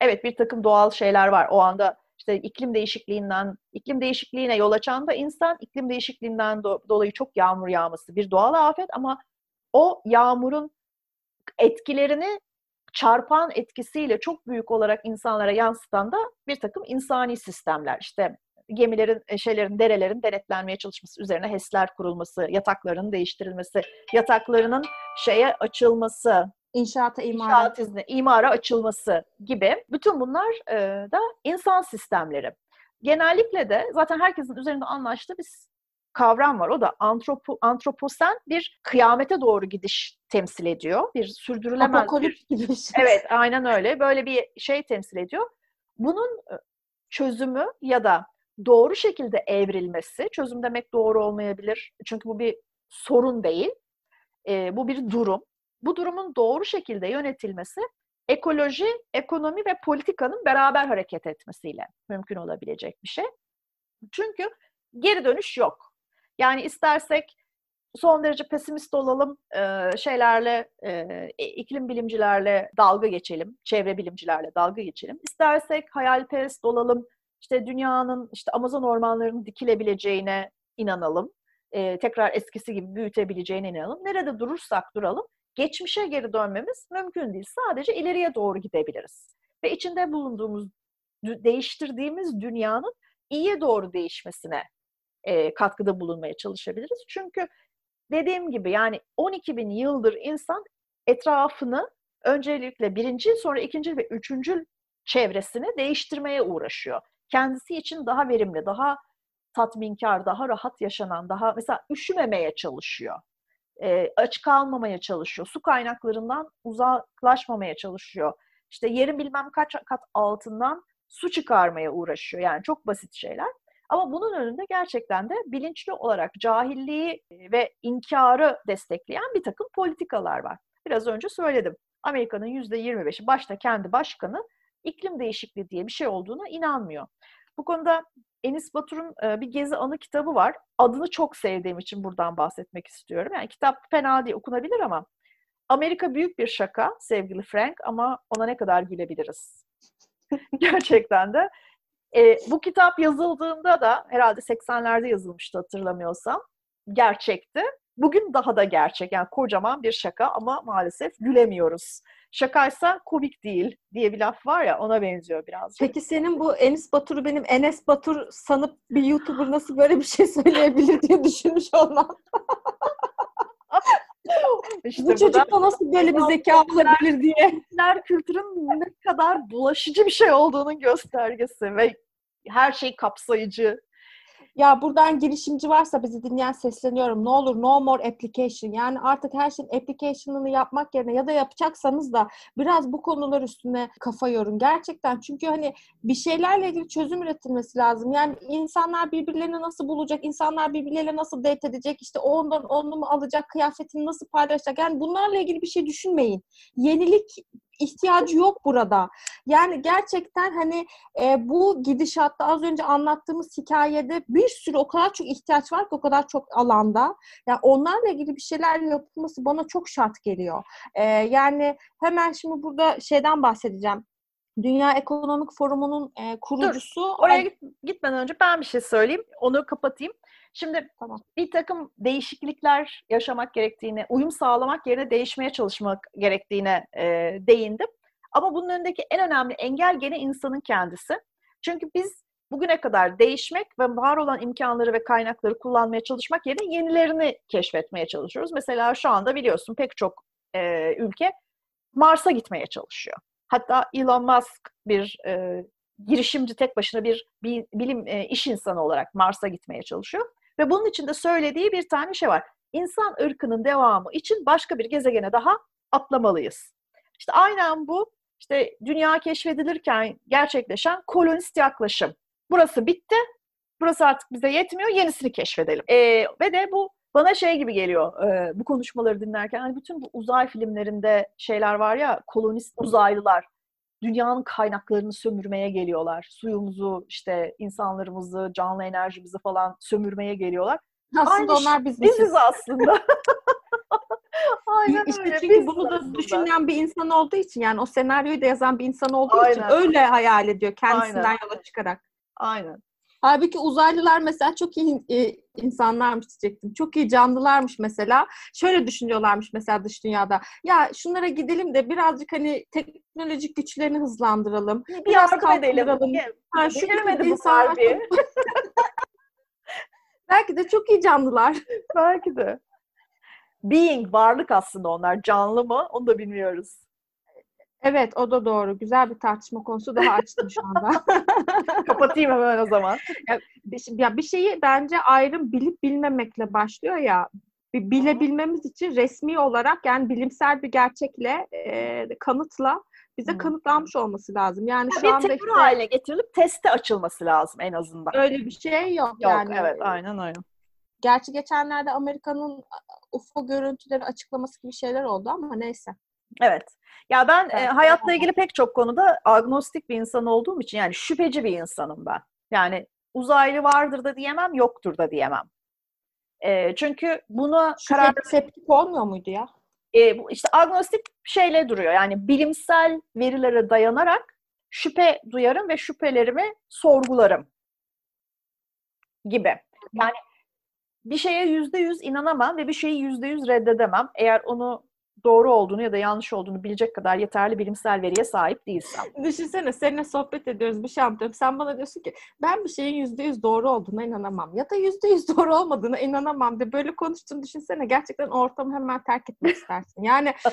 Evet bir takım doğal şeyler var. O anda işte iklim değişikliğinden, iklim değişikliğine yol açan da insan, iklim değişikliğinden do- dolayı çok yağmur yağması bir doğal afet ama o yağmurun etkilerini çarpan etkisiyle çok büyük olarak insanlara yansıtan da bir takım insani sistemler. İşte gemilerin, e, şeylerin, derelerin denetlenmeye çalışması, üzerine HES'ler kurulması, yataklarının değiştirilmesi, yataklarının şeye açılması, inşaata imara, inşaat izni, imara açılması gibi bütün bunlar e, da insan sistemleri. Genellikle de zaten herkesin üzerinde anlaştığı bir kavram var. O da antropo, antroposen bir kıyamete doğru gidiş temsil ediyor. Bir sürdürülemez Apokalips bir... gibi şey. Evet, aynen öyle. Böyle bir şey temsil ediyor. Bunun e, çözümü ya da doğru şekilde evrilmesi, çözüm demek doğru olmayabilir. Çünkü bu bir sorun değil. E, bu bir durum. Bu durumun doğru şekilde yönetilmesi ekoloji, ekonomi ve politikanın beraber hareket etmesiyle mümkün olabilecek bir şey. Çünkü geri dönüş yok. Yani istersek son derece pesimist olalım, şeylerle, iklim bilimcilerle dalga geçelim, çevre bilimcilerle dalga geçelim. İstersek hayalperest olalım, işte dünyanın, işte Amazon ormanlarının dikilebileceğine inanalım. Tekrar eskisi gibi büyütebileceğine inanalım. Nerede durursak duralım, geçmişe geri dönmemiz mümkün değil. Sadece ileriye doğru gidebiliriz. Ve içinde bulunduğumuz, değiştirdiğimiz dünyanın iyiye doğru değişmesine e, katkıda bulunmaya çalışabiliriz. Çünkü dediğim gibi yani 12 bin yıldır insan etrafını öncelikle birinci, sonra ikinci ve üçüncü çevresini değiştirmeye uğraşıyor. Kendisi için daha verimli, daha tatminkar, daha rahat yaşanan, daha mesela üşümemeye çalışıyor. E, aç kalmamaya çalışıyor. Su kaynaklarından uzaklaşmamaya çalışıyor. İşte yerin bilmem kaç kat altından su çıkarmaya uğraşıyor. Yani çok basit şeyler. Ama bunun önünde gerçekten de bilinçli olarak cahilliği ve inkarı destekleyen bir takım politikalar var. Biraz önce söyledim. Amerika'nın %25'i başta kendi başkanı iklim değişikliği diye bir şey olduğuna inanmıyor. Bu konuda Enis Batur'un bir gezi anı kitabı var. Adını çok sevdiğim için buradan bahsetmek istiyorum. Yani kitap fena değil, okunabilir ama Amerika büyük bir şaka sevgili Frank ama ona ne kadar gülebiliriz? [laughs] Gerçekten de e, bu kitap yazıldığında da herhalde 80'lerde yazılmıştı hatırlamıyorsam. Gerçekti. Bugün daha da gerçek. Yani kocaman bir şaka ama maalesef gülemiyoruz. Şakaysa komik değil diye bir laf var ya ona benziyor birazcık. Peki senin bu Enis Batur'u benim Enes Batur sanıp bir YouTuber nasıl böyle bir şey [laughs] söyleyebilir diye düşünmüş olmam. İşte bu çocukta nasıl böyle bir zeka olabilir diye. Kültürün ne kadar bulaşıcı bir şey olduğunun göstergesi ve her şey kapsayıcı. Ya buradan girişimci varsa bizi dinleyen sesleniyorum. Ne olur no more application. Yani artık her şeyin application'ını yapmak yerine ya da yapacaksanız da biraz bu konular üstüne kafa yorun. Gerçekten çünkü hani bir şeylerle ilgili çözüm üretilmesi lazım. Yani insanlar birbirlerini nasıl bulacak? insanlar birbirleriyle nasıl date edecek? İşte ondan onu mu alacak? Kıyafetini nasıl paylaşacak? Yani bunlarla ilgili bir şey düşünmeyin. Yenilik ihtiyacı yok burada. Yani gerçekten hani e, bu gidişatta az önce anlattığımız hikayede bir sürü o kadar çok ihtiyaç var ki o kadar çok alanda. Yani onlarla ilgili bir şeyler yapılması bana çok şart geliyor. E, yani hemen şimdi burada şeyden bahsedeceğim Dünya Ekonomik Forumu'nun e, kurucusu. Dur, oraya git, gitmeden önce ben bir şey söyleyeyim. Onu kapatayım. Şimdi tamam. bir takım değişiklikler yaşamak gerektiğine, uyum sağlamak yerine değişmeye çalışmak gerektiğine e, değindim. Ama bunun önündeki en önemli engel gene insanın kendisi. Çünkü biz bugüne kadar değişmek ve var olan imkanları ve kaynakları kullanmaya çalışmak yerine yenilerini keşfetmeye çalışıyoruz. Mesela şu anda biliyorsun pek çok e, ülke Mars'a gitmeye çalışıyor. Hatta Elon Musk bir e, girişimci tek başına bir, bilim e, iş insanı olarak Mars'a gitmeye çalışıyor. Ve bunun için de söylediği bir tane şey var. İnsan ırkının devamı için başka bir gezegene daha atlamalıyız. İşte aynen bu işte dünya keşfedilirken gerçekleşen kolonist yaklaşım. Burası bitti. Burası artık bize yetmiyor. Yenisini keşfedelim. E, ve de bu bana şey gibi geliyor e, bu konuşmaları dinlerken. Hani bütün bu uzay filmlerinde şeyler var ya kolonist uzaylılar dünyanın kaynaklarını sömürmeye geliyorlar. Suyumuzu, işte insanlarımızı, canlı enerjimizi falan sömürmeye geliyorlar. Aslında Aynı onlar biz biziz aslında. [laughs] Aynen işte öyle. Çünkü biz bunu da aslında. düşünen bir insan olduğu için yani o senaryoyu da yazan bir insan olduğu Aynen. için öyle hayal ediyor kendisinden Aynen. yola çıkarak. Aynen. Halbuki uzaylılar mesela çok iyi insanlarmış diyecektim. Çok iyi canlılarmış mesela. Şöyle düşünüyorlarmış mesela dış dünyada. Ya şunlara gidelim de birazcık hani teknolojik güçlerini hızlandıralım. Bir biraz edelim. Ha, şu insan... [laughs] Belki de çok iyi canlılar. Belki de. Being, varlık aslında onlar. Canlı mı? Onu da bilmiyoruz. Evet o da doğru. Güzel bir tartışma konusu daha açtım şu anda. [laughs] Kapatayım hemen o zaman. [laughs] Ya bir, ya bir şeyi bence ayrım bilip bilmemekle başlıyor ya. Bilebilmemiz için resmi olarak yani bilimsel bir gerçekle, e, kanıtla bize hmm. kanıtlanmış olması lazım. Yani ya şu bir anda işte, haline getirilip teste açılması lazım en azından. Öyle bir şey yok. Yok yani. evet aynen öyle. Gerçi geçenlerde Amerika'nın UFO görüntüleri açıklaması gibi şeyler oldu ama neyse. Evet. Ya ben e, hayatla ilgili pek çok konuda agnostik bir insan olduğum için yani şüpheci bir insanım ben. Yani uzaylı vardır da diyemem, yoktur da diyemem. E, çünkü buna karar... Septik olmuyor muydu ya? E, işte agnostik şeyle duruyor. Yani bilimsel verilere dayanarak şüphe duyarım ve şüphelerimi sorgularım gibi. Yani bir şeye yüzde yüz inanamam ve bir şeyi yüzde yüz reddedemem. Eğer onu doğru olduğunu ya da yanlış olduğunu bilecek kadar yeterli bilimsel veriye sahip değilsem. Düşünsene seninle sohbet ediyoruz bir şey anlatıyorum. Sen bana diyorsun ki ben bir şeyin yüzde yüz doğru olduğuna inanamam. Ya da yüzde yüz doğru olmadığına inanamam diye böyle konuştuğunu düşünsene. Gerçekten ortamı hemen terk etmek istersin. Yani [laughs]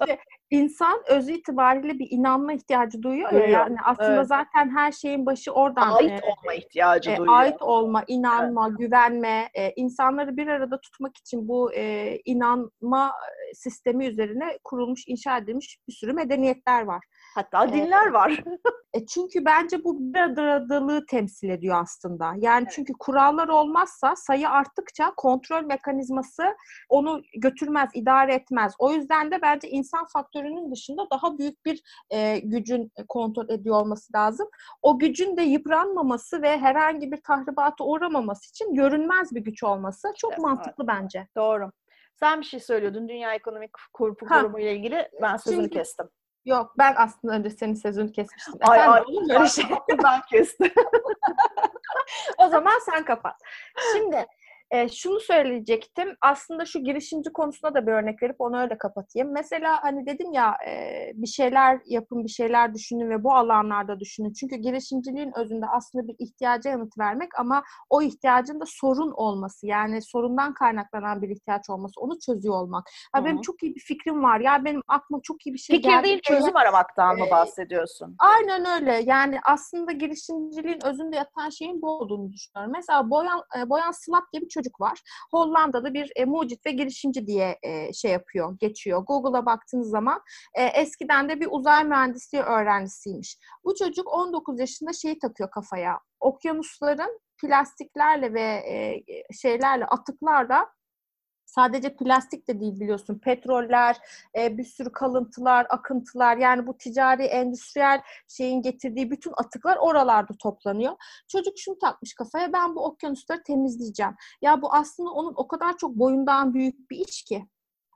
işte insan özü itibariyle bir inanma ihtiyacı duyuyor ya. Yani aslında evet. zaten her şeyin başı oradan. Ait e, olma ihtiyacı e, duyuyor. Ait olma, inanma, evet. güvenme. E, insanları bir arada tutmak için bu e, inanma sistemi üzerine kurulmuş, inşa edilmiş bir sürü medeniyetler var. Hatta ee, dinler var. [laughs] e çünkü bence bu bir temsil ediyor aslında. Yani evet. çünkü kurallar olmazsa sayı arttıkça kontrol mekanizması onu götürmez, idare etmez. O yüzden de bence insan faktörünün dışında daha büyük bir e, gücün kontrol ediyor olması lazım. O gücün de yıpranmaması ve herhangi bir tahribata uğramaması için görünmez bir güç olması çok evet, mantıklı evet. bence. Doğru. Sen bir şey söylüyordun Dünya Ekonomik Forumu ile ilgili. Ben sözünü Çünkü, kestim. Yok ben aslında önce senin sözünü kesmiştim. Ay Efendim, ay olur şey. [laughs] ben kestim. [laughs] o zaman sen kapat. Şimdi e, şunu söyleyecektim. Aslında şu girişimci konusuna da bir örnek verip onu öyle kapatayım. Mesela hani dedim ya e, bir şeyler yapın, bir şeyler düşünün ve bu alanlarda düşünün. Çünkü girişimciliğin özünde aslında bir ihtiyaca yanıt vermek ama o ihtiyacın da sorun olması. Yani sorundan kaynaklanan bir ihtiyaç olması. Onu çözüyor olmak. Ha, benim çok iyi bir fikrim var. Ya benim aklıma çok iyi bir şey Fikir geldi. değil çözüm aramaktan mı bahsediyorsun? Aynen öyle. Yani aslında girişimciliğin özünde yatan şeyin bu olduğunu düşünüyorum. Mesela Boyan, Boyan Slap diye bir çocuk çocuk var. Hollanda'da bir e, mucit ve girişimci diye e, şey yapıyor, geçiyor. Google'a baktığınız zaman e, eskiden de bir uzay mühendisliği öğrencisiymiş. Bu çocuk 19 yaşında şeyi takıyor kafaya. Okyanusların plastiklerle ve e, şeylerle, atıklarla Sadece plastik de değil biliyorsun. Petroller, e, bir sürü kalıntılar, akıntılar yani bu ticari, endüstriyel şeyin getirdiği bütün atıklar oralarda toplanıyor. Çocuk şunu takmış kafaya ben bu okyanusları temizleyeceğim. Ya bu aslında onun o kadar çok boyundan büyük bir iş ki.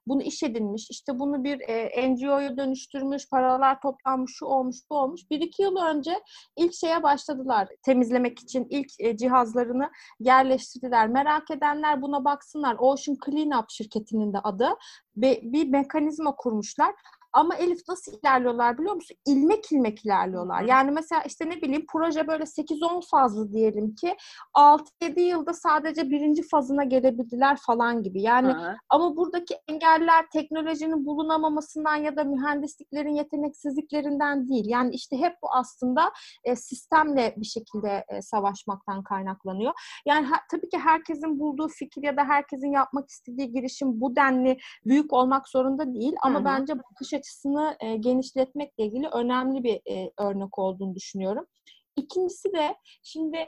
Bunu iş edinmiş, işte bunu bir e, NGO'ya dönüştürmüş, paralar toplanmış, şu olmuş, bu olmuş. Bir iki yıl önce ilk şeye başladılar temizlemek için ilk e, cihazlarını yerleştirdiler. Merak edenler buna baksınlar. Ocean Cleanup şirketinin de adı. Be, bir mekanizma kurmuşlar. Ama Elif nasıl ilerliyorlar biliyor musun? İlmek ilmek ilerliyorlar. Yani mesela işte ne bileyim proje böyle 8-10 fazlı diyelim ki 6-7 yılda sadece birinci fazına gelebildiler falan gibi. Yani Hı. ama buradaki engeller teknolojinin bulunamamasından ya da mühendisliklerin yeteneksizliklerinden değil. Yani işte hep bu aslında e, sistemle bir şekilde e, savaşmaktan kaynaklanıyor. Yani ha, tabii ki herkesin bulduğu fikir ya da herkesin yapmak istediği girişim bu denli büyük olmak zorunda değil. Ama Hı. bence bakış açısını e, genişletmekle ilgili önemli bir e, örnek olduğunu düşünüyorum. İkincisi de şimdi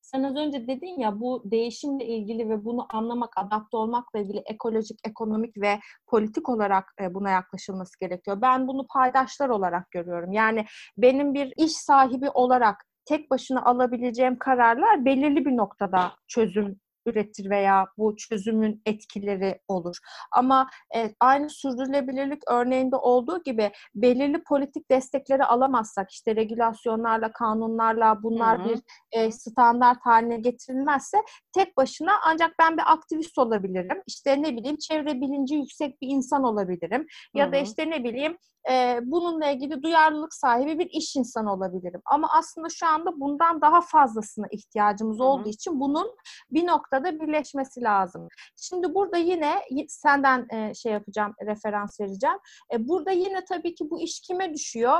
sen az önce dedin ya bu değişimle ilgili ve bunu anlamak, adapte olmakla ilgili ekolojik, ekonomik ve politik olarak e, buna yaklaşılması gerekiyor. Ben bunu paydaşlar olarak görüyorum. Yani benim bir iş sahibi olarak tek başına alabileceğim kararlar belirli bir noktada çözüm üretir veya bu çözümün etkileri olur. Ama e, aynı sürdürülebilirlik örneğinde olduğu gibi belirli politik destekleri alamazsak işte regülasyonlarla, kanunlarla bunlar Hı-hı. bir e, standart haline getirilmezse tek başına ancak ben bir aktivist olabilirim. İşte ne bileyim çevre bilinci yüksek bir insan olabilirim. Hı-hı. Ya da işte ne bileyim e, bununla ilgili duyarlılık sahibi bir iş insanı olabilirim. Ama aslında şu anda bundan daha fazlasına ihtiyacımız Hı-hı. olduğu için bunun bir noktada birleşmesi lazım. Şimdi burada yine senden e, şey yapacağım, referans vereceğim. E, burada yine tabii ki bu iş kime düşüyor?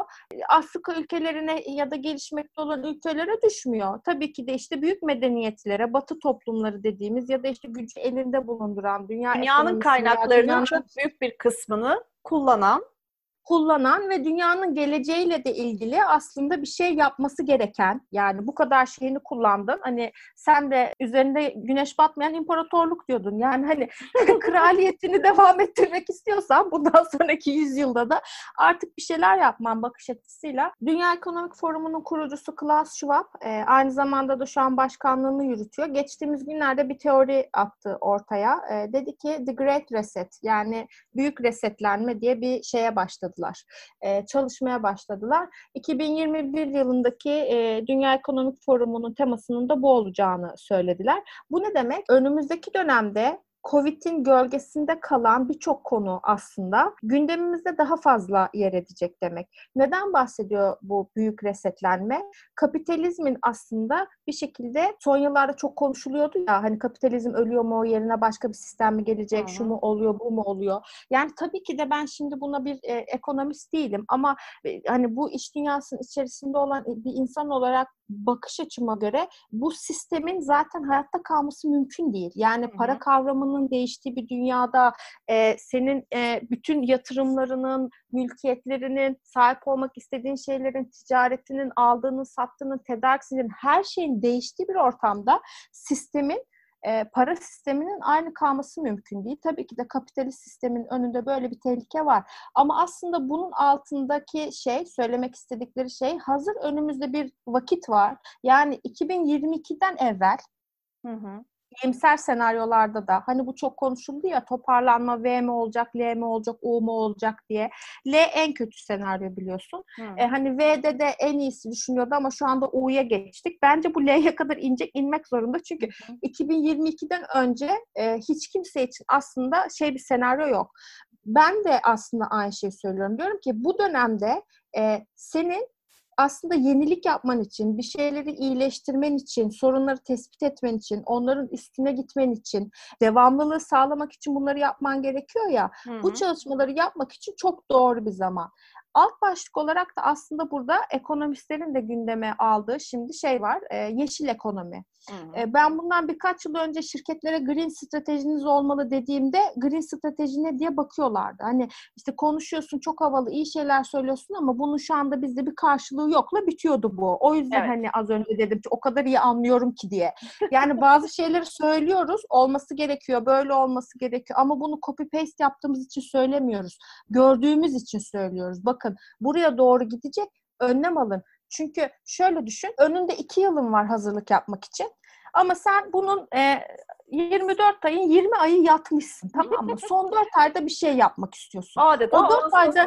Afrika ülkelerine ya da gelişmekte olan ülkelere düşmüyor. Tabii ki de işte büyük medeniyetlere, batı toplumları dediğimiz ya da işte gücü elinde bulunduran dünya dünyanın kaynaklarının dünyanın... çok büyük bir kısmını kullanan kullanan ve dünyanın geleceğiyle de ilgili aslında bir şey yapması gereken yani bu kadar şeyini kullandın. Hani sen de üzerinde güneş batmayan imparatorluk diyordun. Yani hani [laughs] kraliyetini devam ettirmek istiyorsan bundan sonraki yüzyılda da artık bir şeyler yapman bakış açısıyla. Dünya Ekonomik Forumu'nun kurucusu Klaus Schwab e, aynı zamanda da şu an başkanlığını yürütüyor. Geçtiğimiz günlerde bir teori attı ortaya. E, dedi ki The Great Reset yani büyük resetlenme diye bir şeye başladı başladılar. E, çalışmaya başladılar. 2021 yılındaki e, Dünya Ekonomik Forumu'nun temasının da bu olacağını söylediler. Bu ne demek? Önümüzdeki dönemde Covid'in gölgesinde kalan birçok konu aslında gündemimizde daha fazla yer edecek demek. Neden bahsediyor bu büyük resetlenme? Kapitalizmin aslında bir şekilde son yıllarda çok konuşuluyordu ya hani kapitalizm ölüyor mu yerine başka bir sistem mi gelecek, Hı-hı. şu mu oluyor, bu mu oluyor? Yani tabii ki de ben şimdi buna bir e, ekonomist değilim ama e, hani bu iş dünyasının içerisinde olan bir insan olarak bakış açıma göre bu sistemin zaten hayatta kalması mümkün değil. Yani Hı-hı. para kavramının değiştiği bir dünyada e, senin e, bütün yatırımlarının, mülkiyetlerinin, sahip olmak istediğin şeylerin, ticaretinin, aldığının, sattığının, tedarikçinin her şeyin değiştiği bir ortamda sistemin e, para sisteminin aynı kalması mümkün değil. Tabii ki de kapitalist sistemin önünde böyle bir tehlike var. Ama aslında bunun altındaki şey, söylemek istedikleri şey hazır önümüzde bir vakit var. Yani 2022'den evvel hı hı iyimser senaryolarda da hani bu çok konuşuldu ya toparlanma V mi olacak, L mi olacak, U mu olacak diye. L en kötü senaryo biliyorsun. Hmm. E, hani V'de de en iyisi düşünüyordu ama şu anda U'ya geçtik. Bence bu L'ye kadar inecek, inmek zorunda. Çünkü hmm. 2022'den önce e, hiç kimse için aslında şey bir senaryo yok. Ben de aslında aynı şeyi söylüyorum. Diyorum ki bu dönemde e, senin aslında yenilik yapman için, bir şeyleri iyileştirmen için, sorunları tespit etmen için, onların üstüne gitmen için, devamlılığı sağlamak için bunları yapman gerekiyor ya. Hı-hı. Bu çalışmaları yapmak için çok doğru bir zaman. Alt başlık olarak da aslında burada ekonomistlerin de gündeme aldığı şimdi şey var, e, yeşil ekonomi. E, ben bundan birkaç yıl önce şirketlere green stratejiniz olmalı dediğimde green strateji ne diye bakıyorlardı. Hani işte konuşuyorsun çok havalı iyi şeyler söylüyorsun ama bunun şu anda bizde bir karşılığı yokla bitiyordu bu. O yüzden evet. hani az önce dedim ki o kadar iyi anlıyorum ki diye. Yani bazı [laughs] şeyleri söylüyoruz olması gerekiyor böyle olması gerekiyor ama bunu copy paste yaptığımız için söylemiyoruz. Gördüğümüz için söylüyoruz. Bakın buraya doğru gidecek önlem alın. Çünkü şöyle düşün, önünde iki yılın var hazırlık yapmak için. Ama sen bunun e, 24 ayın 20 ayı yatmışsın tamam mı? Son 4 [laughs] ayda bir şey yapmak istiyorsun. Adeta o 4 ayda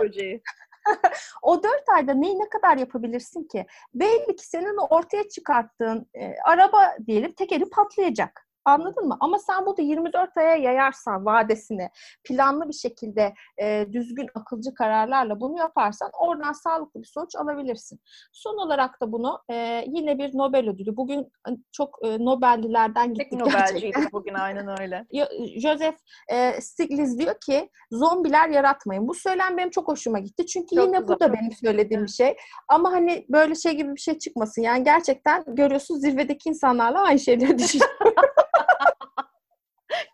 [laughs] o 4 ayda neyi ne kadar yapabilirsin ki? Belli ki senin ortaya çıkarttığın e, araba diyelim tekeri patlayacak. Anladın mı? Ama sen burada 24 aya yayarsan vadesini planlı bir şekilde e, düzgün akılcı kararlarla bunu yaparsan oradan sağlıklı bir sonuç alabilirsin. Son olarak da bunu e, yine bir Nobel ödülü. Bugün çok e, Nobellilerden gittik Tek Nobelciydik bugün aynen öyle. [laughs] Joseph e, Stiglitz diyor ki zombiler yaratmayın. Bu söylem benim çok hoşuma gitti. Çünkü çok yine güzel. bu da benim söylediğim bir şey. Ama hani böyle şey gibi bir şey çıkmasın. Yani gerçekten görüyorsun zirvedeki insanlarla aynı şeyleri [laughs] düşünüyorum.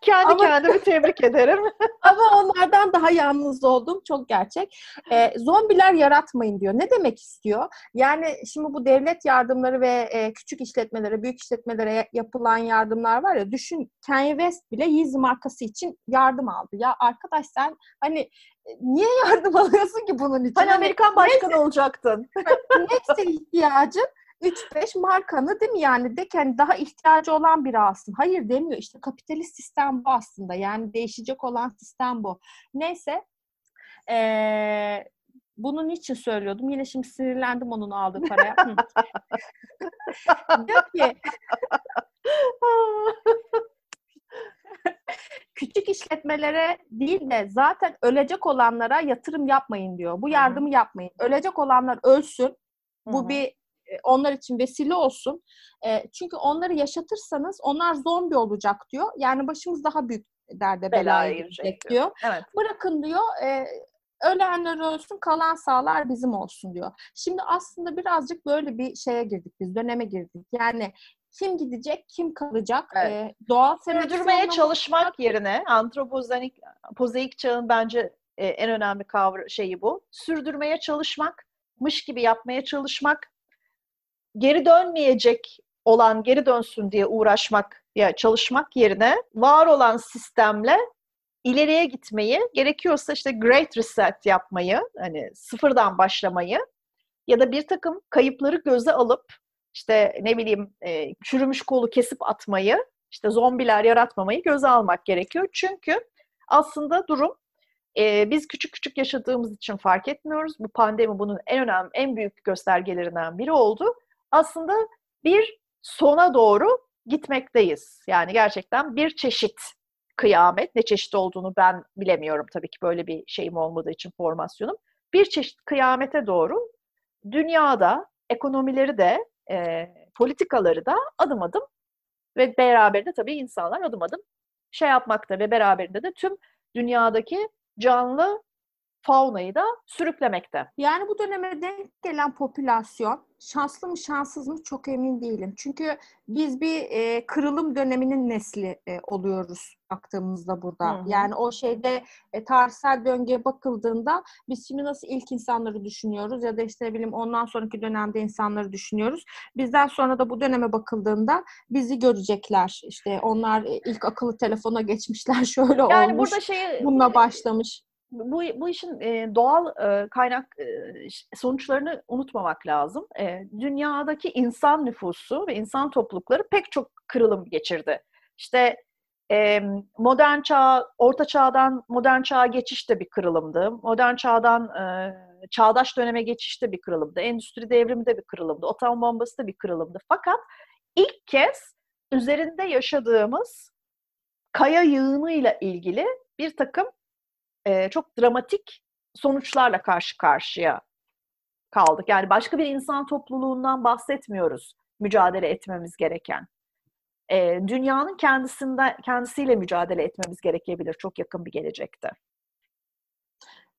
Kendi Ama- kendimi tebrik ederim. [laughs] Ama onlardan daha yalnız oldum. Çok gerçek. Ee, zombiler yaratmayın diyor. Ne demek istiyor? Yani şimdi bu devlet yardımları ve e, küçük işletmelere, büyük işletmelere yapılan yardımlar var ya. Düşün Kanye West bile Yeezy markası için yardım aldı. Ya arkadaş sen hani e, niye yardım [laughs] alıyorsun ki bunun için? Hani Amerikan başkanı olacaktın. [laughs] neyse ihtiyacın 3-5 markanı değil mi yani de ki hani daha ihtiyacı olan biri alsın. Hayır demiyor işte kapitalist sistem bu aslında yani değişecek olan sistem bu. Neyse ee, bunun için söylüyordum. Yine şimdi sinirlendim onun aldığı paraya. Diyor ki [laughs] küçük işletmelere değil de zaten ölecek olanlara yatırım yapmayın diyor. Bu yardımı yapmayın. Ölecek olanlar ölsün. Bu Hı hı. bir onlar için vesile olsun. E, çünkü onları yaşatırsanız onlar zombi olacak diyor. Yani başımız daha büyük derde Belaya girecek diyor. Evet. Bırakın diyor e, ölenler ölsün kalan sağlar bizim olsun diyor. Şimdi aslında birazcık böyle bir şeye girdik biz döneme girdik. Yani kim gidecek kim kalacak Evet. e, doğal Sürdürmeye çalışmak yerine antropozenik pozeik çağın bence e, en önemli kavra şeyi bu. Sürdürmeye çalışmakmış gibi yapmaya çalışmak, geri dönmeyecek olan geri dönsün diye uğraşmak ya çalışmak yerine var olan sistemle ileriye gitmeyi, gerekiyorsa işte great reset yapmayı, hani sıfırdan başlamayı ya da bir takım kayıpları göze alıp işte ne bileyim e, çürümüş kolu kesip atmayı, işte zombiler yaratmamayı göze almak gerekiyor. Çünkü aslında durum e, biz küçük küçük yaşadığımız için fark etmiyoruz. Bu pandemi bunun en önemli, en büyük göstergelerinden biri oldu. Aslında bir sona doğru gitmekteyiz. Yani gerçekten bir çeşit kıyamet, ne çeşit olduğunu ben bilemiyorum tabii ki böyle bir şeyim olmadığı için formasyonum. Bir çeşit kıyamete doğru dünyada ekonomileri de e, politikaları da adım adım ve beraberinde tabii insanlar adım adım şey yapmakta ve beraberinde de tüm dünyadaki canlı faunayı da sürüklemekte. Yani bu döneme denk gelen popülasyon şanslı mı şanssız mı çok emin değilim. Çünkü biz bir e, kırılım döneminin nesli e, oluyoruz baktığımızda burada. Hı hı. Yani o şeyde e, tarihsel döngüye bakıldığında biz şimdi nasıl ilk insanları düşünüyoruz ya da işte ne bileyim ondan sonraki dönemde insanları düşünüyoruz. Bizden sonra da bu döneme bakıldığında bizi görecekler. İşte onlar e, ilk akıllı telefona geçmişler [laughs] şöyle Yani olmuş. burada şeyi Bununla başlamış. Bu, bu işin e, doğal e, kaynak e, sonuçlarını unutmamak lazım. E, dünyadaki insan nüfusu ve insan toplulukları pek çok kırılım geçirdi. İşte e, modern çağ, orta çağdan modern çağa geçiş de bir kırılımdı. Modern çağdan e, çağdaş döneme geçiş de bir kırılımdı. Endüstri devrimi de bir kırılımdı. Atom bombası da bir kırılımdı. Fakat ilk kez üzerinde yaşadığımız kaya yığınıyla ilgili bir takım e, çok dramatik sonuçlarla karşı karşıya kaldık. Yani başka bir insan topluluğundan bahsetmiyoruz mücadele etmemiz gereken. E, dünyanın kendisinden kendisiyle mücadele etmemiz gerekebilir çok yakın bir gelecekte.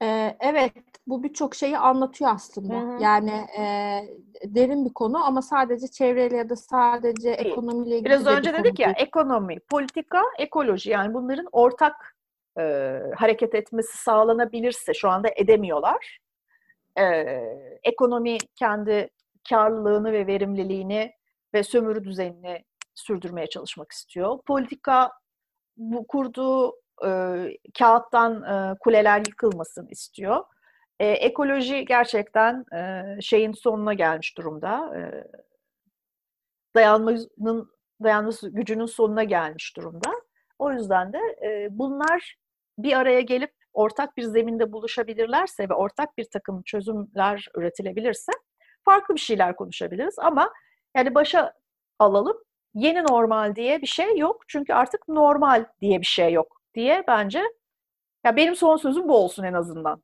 Ee, evet, bu birçok şeyi anlatıyor aslında. Hı hı. Yani e, derin bir konu ama sadece çevreyle ya da sadece ekonomiyle ilgili Biraz bir önce konu dedik ya ekonomi, politika, ekoloji yani bunların ortak e, hareket etmesi sağlanabilirse şu anda edemiyorlar. E, ekonomi kendi karlılığını ve verimliliğini ve sömürü düzenini sürdürmeye çalışmak istiyor. Politika bu kurduğu e, kağıttan e, kuleler yıkılmasın istiyor. E, ekoloji gerçekten e, şeyin sonuna gelmiş durumda. E, dayanmanın dayanması gücünün sonuna gelmiş durumda. O yüzden de e, bunlar bir araya gelip ortak bir zeminde buluşabilirlerse ve ortak bir takım çözümler üretilebilirse farklı bir şeyler konuşabiliriz. Ama yani başa alalım. Yeni normal diye bir şey yok. Çünkü artık normal diye bir şey yok diye bence ya benim son sözüm bu olsun en azından.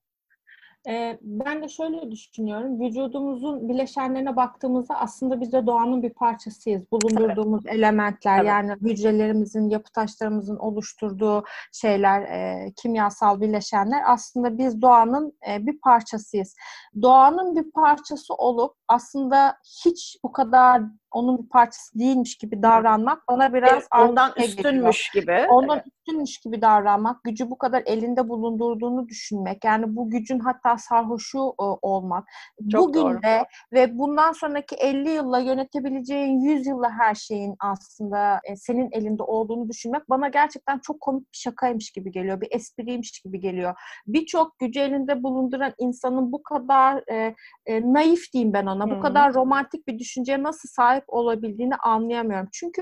Ee, ben de şöyle düşünüyorum. Vücudumuzun bileşenlerine baktığımızda aslında biz de doğanın bir parçasıyız. Bulundurduğumuz evet. elementler evet. yani hücrelerimizin, yapı taşlarımızın oluşturduğu şeyler, e, kimyasal bileşenler aslında biz doğanın e, bir parçasıyız. Doğanın bir parçası olup aslında hiç bu kadar onun bir parçası değilmiş gibi davranmak bana biraz evet, ondan üstünmüş geliyor. gibi. Ondan evet. üstünmüş gibi davranmak, gücü bu kadar elinde bulundurduğunu düşünmek. Yani bu gücün hatta sarhoşu e, olmak. Çok Bugün doğru. de ve bundan sonraki 50 yılla yönetebileceğin 100 yılla her şeyin aslında e, senin elinde olduğunu düşünmek bana gerçekten çok komik bir şakaymış gibi geliyor. Bir espriymiş gibi geliyor. Birçok gücü elinde bulunduran insanın bu kadar e, e, naif diyeyim ben ona. Hmm. Bu kadar romantik bir düşünceye nasıl sahip olabildiğini anlayamıyorum. Çünkü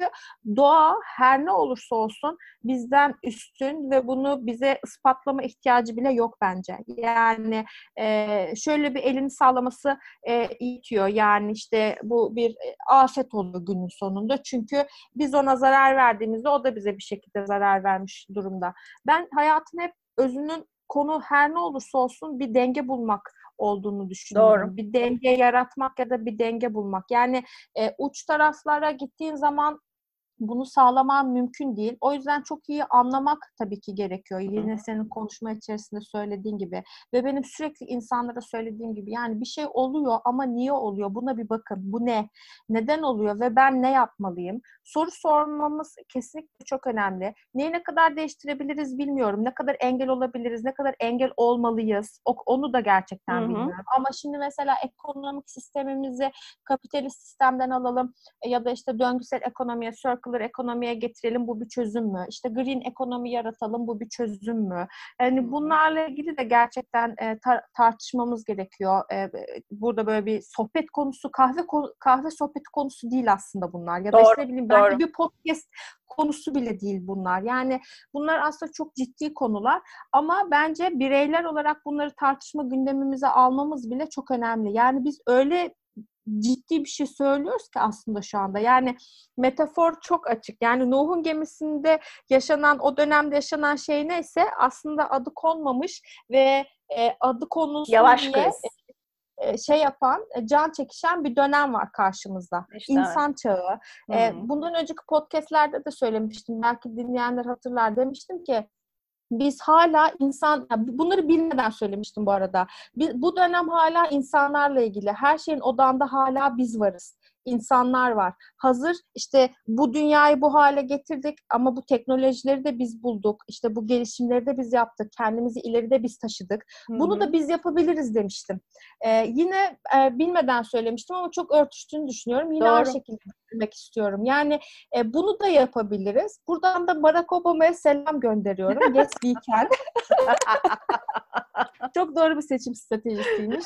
doğa her ne olursa olsun bizden üstün ve bunu bize ispatlama ihtiyacı bile yok bence. Yani e, şöyle bir elini sağlaması e, itiyor. Yani işte bu bir afet oluyor günün sonunda. Çünkü biz ona zarar verdiğimizde o da bize bir şekilde zarar vermiş durumda. Ben hayatın hep özünün konu her ne olursa olsun bir denge bulmak olduğunu düşünüyorum. Doğru. Bir denge yaratmak ya da bir denge bulmak. Yani e, uç taraflara gittiğin zaman bunu sağlaman mümkün değil. O yüzden çok iyi anlamak tabii ki gerekiyor. Yine senin konuşma içerisinde söylediğin gibi ve benim sürekli insanlara söylediğim gibi yani bir şey oluyor ama niye oluyor? Buna bir bakın. Bu ne? Neden oluyor ve ben ne yapmalıyım? Soru sormamız kesinlikle çok önemli. Neyi ne kadar değiştirebiliriz bilmiyorum. Ne kadar engel olabiliriz? Ne kadar engel olmalıyız? onu da gerçekten Hı-hı. bilmiyorum. Ama şimdi mesela ekonomik sistemimizi kapitalist sistemden alalım ya da işte döngüsel ekonomiye, circle circular ekonomiye getirelim bu bir çözüm mü? İşte green ekonomi yaratalım bu bir çözüm mü? Yani bunlarla ilgili de gerçekten e, tar- tartışmamız gerekiyor. E, burada böyle bir sohbet konusu, kahve kahve sohbet konusu değil aslında bunlar. Ya da doğru, işte bileyim belki bir podcast konusu bile değil bunlar. Yani bunlar aslında çok ciddi konular ama bence bireyler olarak bunları tartışma gündemimize almamız bile çok önemli. Yani biz öyle ciddi bir şey söylüyoruz ki aslında şu anda. Yani metafor çok açık. Yani Nuh'un gemisinde yaşanan, o dönemde yaşanan şey neyse aslında adı konmamış ve e, adı konulsun Yavaş diye kız. E, şey yapan, e, can çekişen bir dönem var karşımızda. İşte İnsan evet. çağı. E, bundan önceki podcastlerde de söylemiştim. Belki dinleyenler hatırlar. Demiştim ki biz hala insan, bunları bilmeden söylemiştim bu arada. Bu dönem hala insanlarla ilgili. Her şeyin odağında hala biz varız insanlar var. Hazır işte bu dünyayı bu hale getirdik ama bu teknolojileri de biz bulduk. İşte bu gelişimleri de biz yaptık. Kendimizi ileride biz taşıdık. Hı-hı. Bunu da biz yapabiliriz demiştim. Ee, yine e, bilmeden söylemiştim ama çok örtüştüğünü düşünüyorum. Yine Doğru. aynı şekilde düşünmek istiyorum. Yani e, bunu da yapabiliriz. Buradan da Barack Obama'ya selam gönderiyorum. [laughs] Yes we can. [laughs] çok doğru bir seçim stratejisiymiş.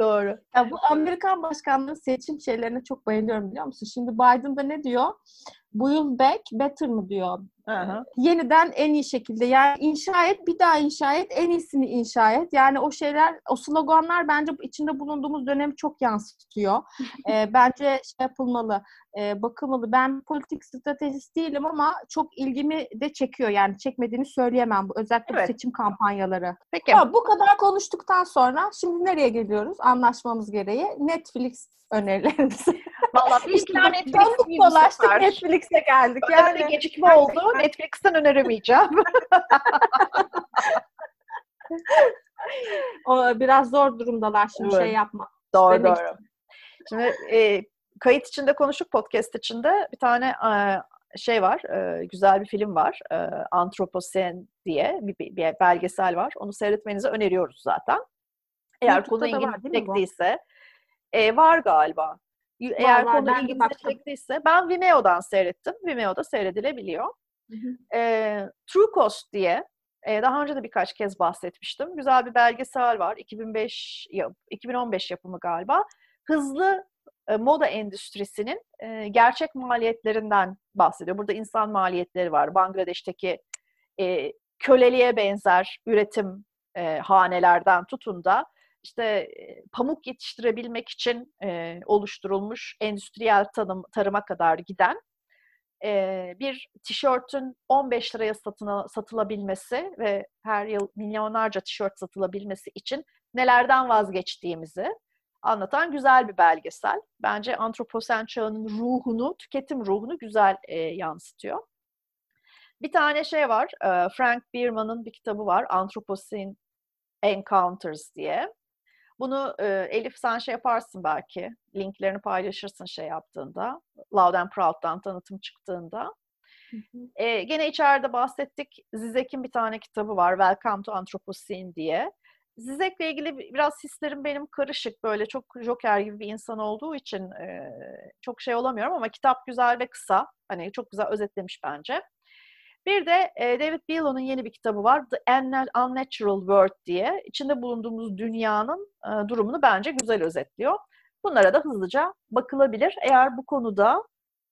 Doğru. Ya bu Amerikan başkanlığı seçim şeylerine çok bayılıyorum biliyor musun? Şimdi Biden da ne diyor? Build back better mı diyor. Aha. Yeniden en iyi şekilde. Yani inşa et, bir daha inşa et, en iyisini inşa et. Yani o şeyler, o sloganlar bence içinde bulunduğumuz dönemi çok yansıtıyor. [laughs] ee, bence şey yapılmalı, e, bakılmalı. Ben politik stratejist değilim ama çok ilgimi de çekiyor. Yani çekmediğini söyleyemem. Bu özellikle evet. seçim kampanyaları. Peki. Ha, bu kadar konuştuktan sonra şimdi nereye geliyoruz? Anlaşmamız gereği Netflix önerilerimizi. [laughs] Valla işte Netflix dolaştık Netflix'e geldik. Yani bir gecikme oldu. Netflix'ten öneremeyeceğim. [laughs] o biraz zor durumdalar şimdi evet. şey yapma. Doğru Demek doğru. Şimdi e, kayıt içinde konuştuk podcast içinde bir tane e, şey var, e, güzel bir film var. E, Antroposen diye bir, bir, bir belgesel var. Onu seyretmenizi öneriyoruz zaten. Eğer YouTube'da konu ilginizi çektiyse. E, var galiba. Eğer konu ilginizi çektiyse ben Vimeo'dan seyrettim. Vimeo'da seyredilebiliyor. Hı hı. E, True Cost diye e, daha önce de birkaç kez bahsetmiştim. Güzel bir belgesel var. 2005 2015 yapımı galiba. Hızlı e, moda endüstrisinin e, gerçek maliyetlerinden bahsediyor. Burada insan maliyetleri var. Bangladeş'teki e, köleliğe benzer üretim e, hanelerden tutun da işte pamuk yetiştirebilmek için e, oluşturulmuş endüstriyel tanım, tarıma kadar giden e, bir tişörtün 15 liraya satına, satılabilmesi ve her yıl milyonlarca tişört satılabilmesi için nelerden vazgeçtiğimizi anlatan güzel bir belgesel. Bence antroposen çağının ruhunu, tüketim ruhunu güzel e, yansıtıyor. Bir tane şey var, e, Frank Bierman'ın bir kitabı var, Anthropocene Encounters diye. Bunu e, Elif sen şey yaparsın belki, linklerini paylaşırsın şey yaptığında, Loud and Proud'dan tanıtım çıktığında. E, gene içeride bahsettik, Zizek'in bir tane kitabı var, Welcome to Anthropocene diye. Zizek'le ilgili biraz hislerim benim karışık, böyle çok Joker gibi bir insan olduğu için e, çok şey olamıyorum ama kitap güzel ve kısa, hani çok güzel özetlemiş bence. Bir de e, David Bielon'un yeni bir kitabı var. The Unnatural World diye. İçinde bulunduğumuz dünyanın e, durumunu bence güzel özetliyor. Bunlara da hızlıca bakılabilir. Eğer bu konuda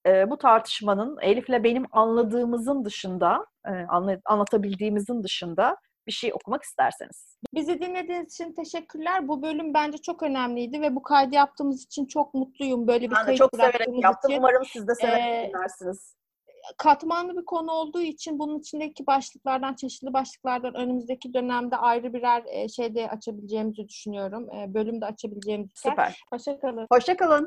e, bu tartışmanın Elif'le benim anladığımızın dışında, e, anla, anlatabildiğimizin dışında bir şey okumak isterseniz. Bizi dinlediğiniz için teşekkürler. Bu bölüm bence çok önemliydi ve bu kaydı yaptığımız için çok mutluyum. Böyle bir ben kayıt çok severek yaptım. için. Umarım siz de severek Ee, dinlersiniz katmanlı bir konu olduğu için bunun içindeki başlıklardan, çeşitli başlıklardan önümüzdeki dönemde ayrı birer e, şeyde açabileceğimizi düşünüyorum. E, bölümde açabileceğimizi. Süper. Hoşçakalın. Hoşçakalın.